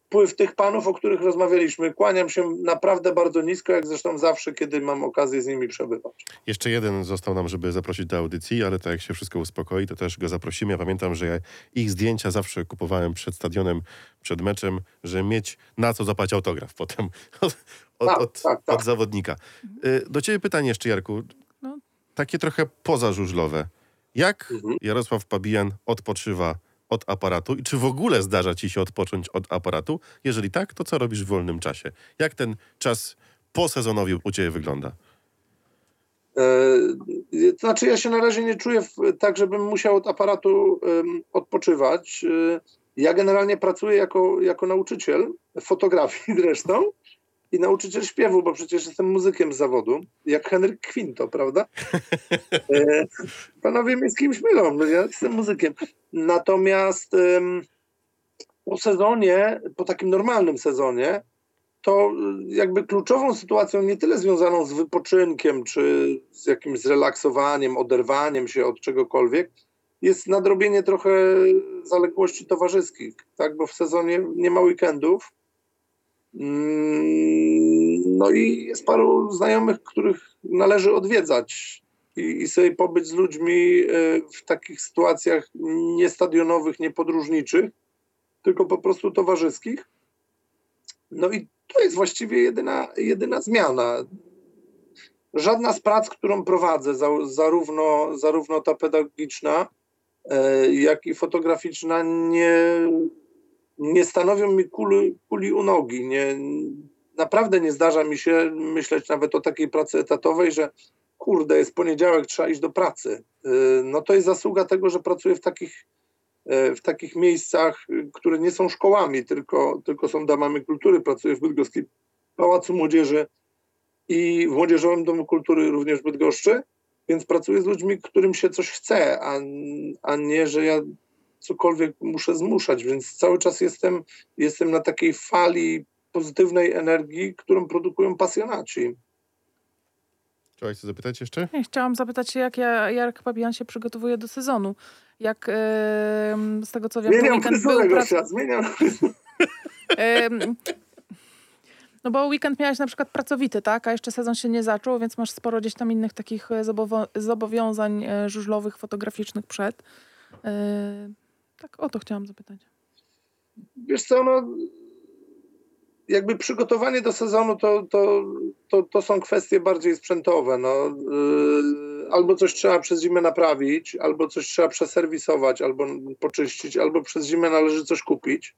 wpływ tych panów, o których rozmawialiśmy. Kłaniam się naprawdę bardzo nisko, jak zresztą zawsze, kiedy mam okazję z nimi przebywać. Jeszcze jeden został nam, żeby zaprosić do audycji, ale tak jak się wszystko uspokoi, to też go zaprosimy. Ja pamiętam, że ja ich zdjęcia zawsze kupowałem przed stadionem, przed meczem, że mieć na co zapać autograf potem od, od, Tak, od, tak, tak. od zawodnika. Y, Do ciebie pytanie jeszcze, Jarku. No. Takie trochę pozażużlowe. Jak Mhm. Jarosław Pabijan odpoczywa od aparatu i czy w ogóle zdarza ci się odpocząć od aparatu? Jeżeli tak, to co robisz w wolnym czasie? Jak ten czas posezonowy u ciebie wygląda? E, To znaczy, ja się na razie nie czuję w, tak, żebym musiał od aparatu odpoczywać. E, Ja generalnie pracuję jako, jako nauczyciel fotografii zresztą i nauczyciel śpiewu, bo przecież jestem muzykiem z zawodu, jak Henryk Quinto, prawda? E, Panowie mnie z kimś mylą, ja jestem muzykiem. Natomiast po sezonie, po takim normalnym sezonie, to y, jakby kluczową sytuacją nie tyle związaną z wypoczynkiem, czy z jakimś zrelaksowaniem, oderwaniem się od czegokolwiek, jest nadrobienie trochę zaległości towarzyskich, tak? Bo w sezonie nie ma weekendów. Mm, No i jest paru znajomych, których należy odwiedzać i, i sobie pobyć z ludźmi y, w takich sytuacjach nie stadionowych, nie podróżniczych, tylko po prostu towarzyskich. No i to jest właściwie jedyna, jedyna zmiana. Żadna z prac, którą prowadzę, za, zarówno, zarówno ta pedagogiczna, e, jak i fotograficzna, nie, nie stanowią mi kuli, kuli u nogi. Nie, naprawdę nie zdarza mi się myśleć nawet o takiej pracy etatowej, że kurde, jest poniedziałek, trzeba iść do pracy. Y, No to jest zasługa tego, że pracuję w takich, e, w takich miejscach, y, które nie są szkołami, tylko, tylko są domami kultury. Pracuję w Bydgoskim Pałacu Młodzieży i w Młodzieżowym Domu Kultury również w Bydgoszczy, więc pracuję z ludźmi, którym się coś chce, a, a nie, że ja cokolwiek muszę zmuszać, więc cały czas jestem, jestem na takiej fali pozytywnej energii, którą produkują pasjonaci. Chciałeś coś zapytać jeszcze? Chciałam zapytać się, jak ja- Jarek Pabian się przygotowuje do sezonu. Jak em, z tego co wiem, to Zmieniam fryzurę. Gosia, zmieniam. No bo weekend miałeś na przykład pracowity, tak? A jeszcze sezon się nie zaczął, więc masz sporo gdzieś tam innych takich e, zobowo- zobowiązań e, żużlowych, fotograficznych przed. Tak, o to chciałam zapytać. Wiesz co, no, jakby przygotowanie do sezonu to, to, to, to są kwestie bardziej sprzętowe. No. Yy, albo coś trzeba przez zimę naprawić, albo coś trzeba przeserwisować, albo poczyścić, albo przez zimę należy coś kupić.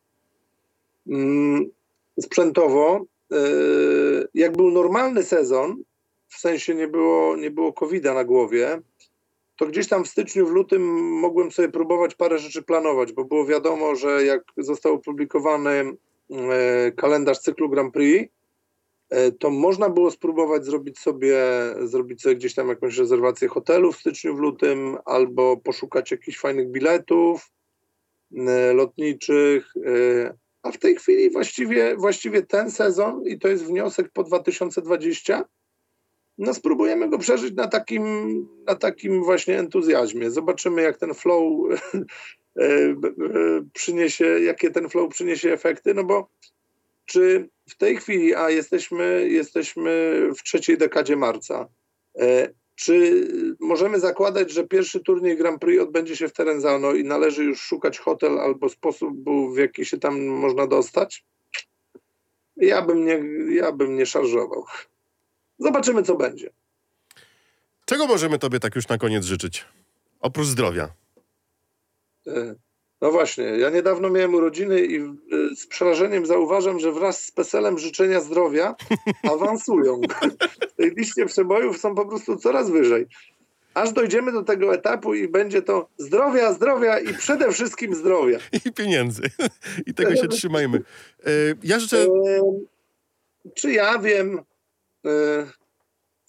Yy, sprzętowo, yy, jak był normalny sezon, w sensie nie było, nie było COVID-a na głowie, to gdzieś tam w styczniu, w lutym mogłem sobie próbować parę rzeczy planować, bo było wiadomo, że jak został opublikowany e, kalendarz cyklu Grand Prix, e, to można było spróbować zrobić sobie, zrobić sobie gdzieś tam jakąś rezerwację hotelu w styczniu, w lutym, albo poszukać jakichś fajnych biletów e, lotniczych. A w tej chwili właściwie, właściwie ten sezon, i to jest wniosek po 2020, no spróbujemy go przeżyć na takim, na takim właśnie entuzjazmie. Zobaczymy, jak ten flow e, e, przyniesie, jakie ten flow przyniesie efekty, no bo czy w tej chwili, a jesteśmy, jesteśmy w trzeciej dekadzie marca, e, czy możemy zakładać, że pierwszy turniej Grand Prix odbędzie się w Terenzano i należy już szukać hotel albo sposób, w jaki się tam można dostać? Ja bym nie, ja bym nie szarżował. Zobaczymy, co będzie. Czego możemy tobie tak już na koniec życzyć? Oprócz zdrowia. E, No właśnie, ja niedawno miałem urodziny i e, z przerażeniem zauważam, że wraz z peselem życzenia zdrowia awansują. W tej liście przebojów są po prostu coraz wyżej. Aż dojdziemy do tego etapu i będzie to zdrowia, zdrowia i przede wszystkim zdrowia. I pieniędzy. I tego się trzymajmy. E, Ja życzę... Czy ja wiem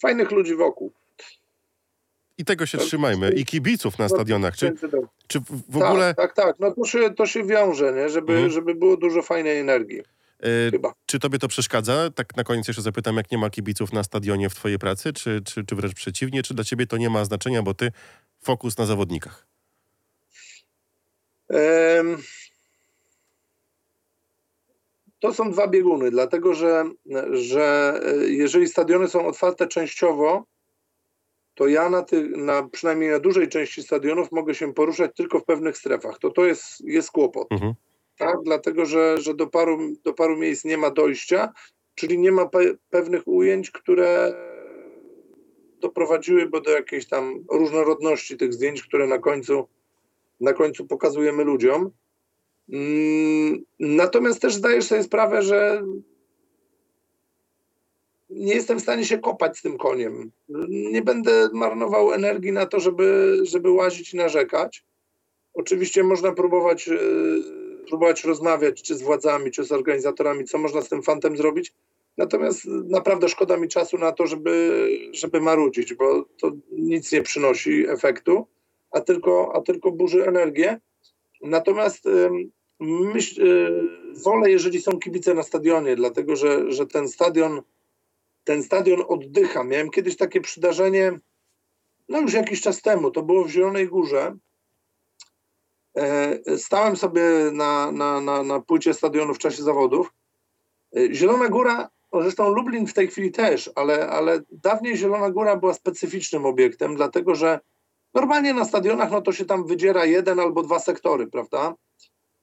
fajnych ludzi wokół. I tego się trzymajmy. I kibiców na stadionach. Czy, czy w- ogóle... Tak, tak, tak. No to się, to się wiąże, nie? Żeby, Mhm. żeby było dużo fajnej energii. e, Chyba. Czy tobie to przeszkadza? Tak na koniec jeszcze zapytam, jak nie ma kibiców na stadionie w twojej pracy, czy, czy, czy wręcz przeciwnie, czy dla ciebie to nie ma znaczenia, bo ty fokus na zawodnikach? To są dwa bieguny, dlatego że, że e, jeżeli stadiony są otwarte częściowo, to ja na, ty, na przynajmniej na dużej części stadionów mogę się poruszać tylko w pewnych strefach. To to jest, jest kłopot. Mhm. Tak? Dlatego, że, że do, paru, do paru miejsc nie ma dojścia, czyli nie ma pe, pewnych ujęć, które doprowadziłyby do jakiejś tam różnorodności tych zdjęć, które na końcu, na końcu pokazujemy ludziom. Mm, Natomiast też zdajesz sobie sprawę, że nie jestem w stanie się kopać z tym koniem. Nie będę marnował energii na to, żeby, żeby łazić i narzekać. Oczywiście można próbować, e, próbować rozmawiać czy z władzami, czy z organizatorami, co można z tym fantem zrobić. Natomiast naprawdę szkoda mi czasu na to, żeby, żeby marudzić, bo to nic nie przynosi efektu, a tylko, a tylko burzy energię. Natomiast myśl, y, wolę, jeżeli są kibice na stadionie, dlatego że, że ten stadion ten stadion oddycha. Miałem kiedyś takie przydarzenie, no już jakiś czas temu, to było w Zielonej Górze. E, Stałem sobie na, na, na, na płycie stadionu w czasie zawodów. E, Zielona Góra, zresztą Lublin w tej chwili też, ale, ale dawniej Zielona Góra była specyficznym obiektem, dlatego że normalnie na stadionach no to się tam wydziera jeden albo dwa sektory, prawda?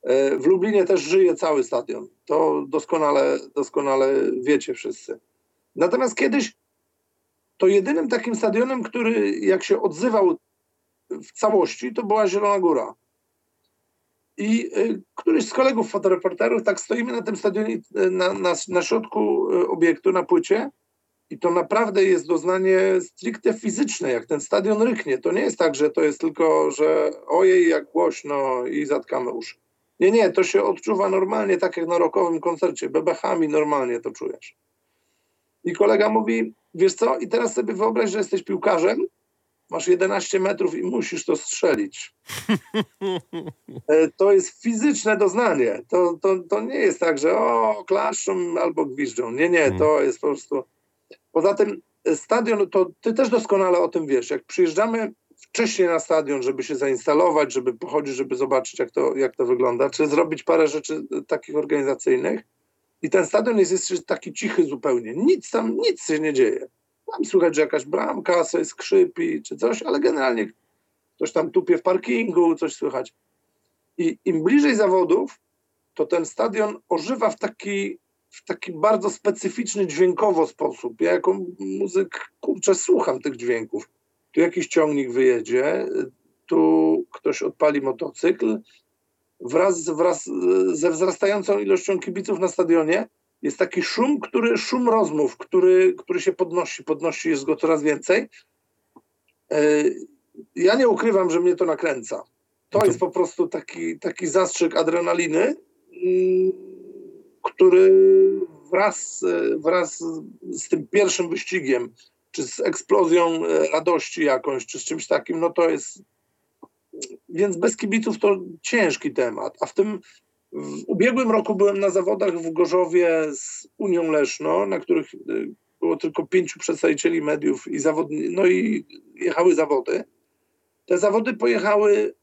E, W Lublinie też żyje cały stadion. To doskonale, doskonale wiecie wszyscy. Natomiast kiedyś to jedynym takim stadionem, który jak się odzywał w całości, to była Zielona Góra. I y, któryś z kolegów fotoreporterów, tak stoimy na tym stadionie, y, na, na, na środku y, obiektu, na płycie I to naprawdę jest doznanie stricte fizyczne, jak ten stadion ryknie. To nie jest tak, że to jest tylko, że ojej, jak głośno i zatkamy uszy. Nie, nie, to się odczuwa normalnie, tak jak na rokowym koncercie. Bebechami normalnie to czujesz. I kolega mówi, wiesz co, i teraz sobie wyobraź, że jesteś piłkarzem, masz 11 metrów i musisz to strzelić. E, To jest fizyczne doznanie. To, to, to nie jest tak, że o, klaszczą albo gwiżdżą. Nie, nie, to jest po prostu... Poza tym e, stadion, to ty też doskonale o tym wiesz. Jak przyjeżdżamy wcześniej na stadion, żeby się zainstalować, żeby pochodzić, żeby zobaczyć, jak to, jak to wygląda, czy zrobić parę rzeczy e, takich organizacyjnych, i ten stadion jest jeszcze taki cichy zupełnie. Nic tam, nic się nie dzieje. Tam słychać, że jakaś bramka sobie skrzypi czy coś, ale generalnie ktoś tam tupie w parkingu, coś słychać. I im bliżej zawodów, to ten stadion ożywa w taki, w taki bardzo specyficzny dźwiękowo sposób. Ja jako muzyk, kurczę, słucham tych dźwięków. Tu jakiś ciągnik wyjedzie, tu ktoś odpali motocykl, wraz, wraz ze wzrastającą ilością kibiców na stadionie jest taki szum, który, szum rozmów, który, który się podnosi, podnosi, jest go coraz więcej. E, Ja nie ukrywam, że mnie to nakręca. To jest po prostu taki, taki zastrzyk adrenaliny, mm, który wraz, wraz z tym pierwszym wyścigiem, czy z eksplozją e, radości jakąś, czy z czymś takim, no to jest więc bez kibiców to ciężki temat. A w tym w ubiegłym roku byłem na zawodach w Gorzowie z Unią Leszno, na których y, było tylko pięciu przedstawicieli mediów i zawodni, no i jechały zawody. Te zawody pojechały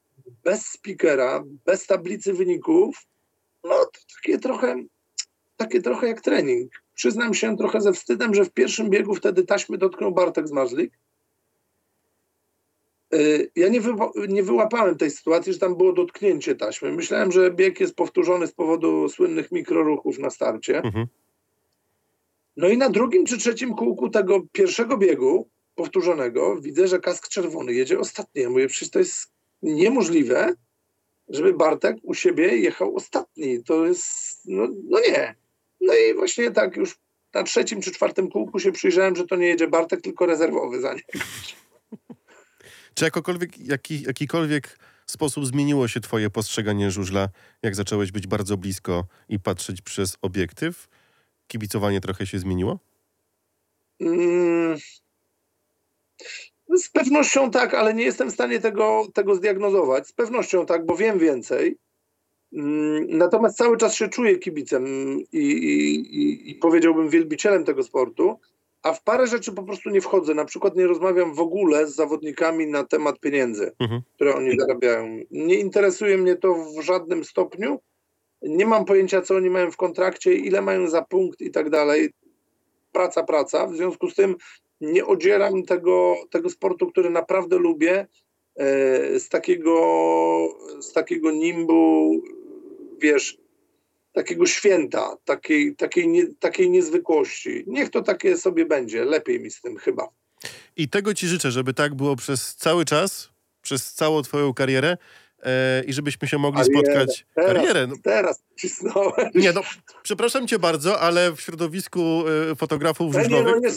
bez speakera, bez tablicy wyników. No to takie trochę, takie trochę jak trening. Przyznam się trochę ze wstydem, że w pierwszym biegu wtedy taśmy dotknął Bartek Zmarzlik. Y, Ja nie, wywo- nie wyłapałem tej sytuacji, że tam było dotknięcie taśmy. Myślałem, że bieg jest powtórzony z powodu słynnych mikroruchów na starcie. Mhm. No i na drugim czy trzecim kółku tego pierwszego biegu powtórzonego widzę, że kask czerwony jedzie ostatni. Ja mówię, przecież to jest niemożliwe, żeby Bartek u siebie jechał ostatni. To jest, no, no nie. No i właśnie tak już na trzecim czy czwartym kółku się przyjrzałem, że to nie jedzie Bartek, tylko rezerwowy za nim. Czy jakokolwiek, jaki, jakikolwiek sposób zmieniło się twoje postrzeganie żużla, jak zacząłeś być bardzo blisko i patrzeć przez obiektyw? Kibicowanie trochę się zmieniło? Mm, Z pewnością tak, ale nie jestem w stanie tego, tego zdiagnozować. Z pewnością tak, bo wiem więcej. Mm, Natomiast cały czas się czuję kibicem i, i, i, powiedziałbym wielbicielem tego sportu, a w parę rzeczy po prostu nie wchodzę. Na przykład nie rozmawiam w ogóle z zawodnikami na temat pieniędzy, Mhm. które oni zarabiają. Nie interesuje mnie to w żadnym stopniu. Nie mam pojęcia, co oni mają w kontrakcie, ile mają za punkt i tak dalej. Praca, praca. W związku z tym nie odzieram tego, tego sportu, który naprawdę lubię, e, z takiego, z takiego nimbu, wiesz, takiego święta, takiej, takiej, nie, takiej niezwykłości. Niech to takie sobie będzie, lepiej mi z tym chyba. I tego ci życzę, żeby tak było przez cały czas, przez całą twoją karierę e, i żebyśmy się mogli Karierę. spotkać. Teraz, Karierę. No, teraz cisnąłem. nie, no, przepraszam cię bardzo, ale w środowisku e, fotografów No nie, no nie,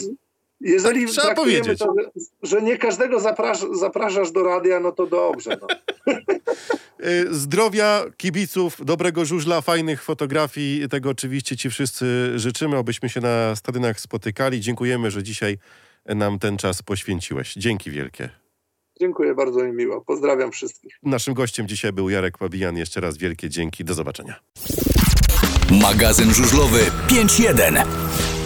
jeżeli trzeba powiedzieć. To, że, że nie każdego zaprasz, zapraszasz do radia, no to dobrze. No. Y, Zdrowia, kibiców, dobrego żużla, fajnych fotografii. Tego oczywiście Ci wszyscy życzymy, abyśmy się na stadionach spotykali. Dziękujemy, że dzisiaj nam ten czas poświęciłeś. Dzięki wielkie. Dziękuję bardzo mi miło. Pozdrawiam wszystkich. Naszym gościem dzisiaj był Jarek Pabijan. Jeszcze raz wielkie dzięki. Do zobaczenia. Magazyn żużlowy 5.1.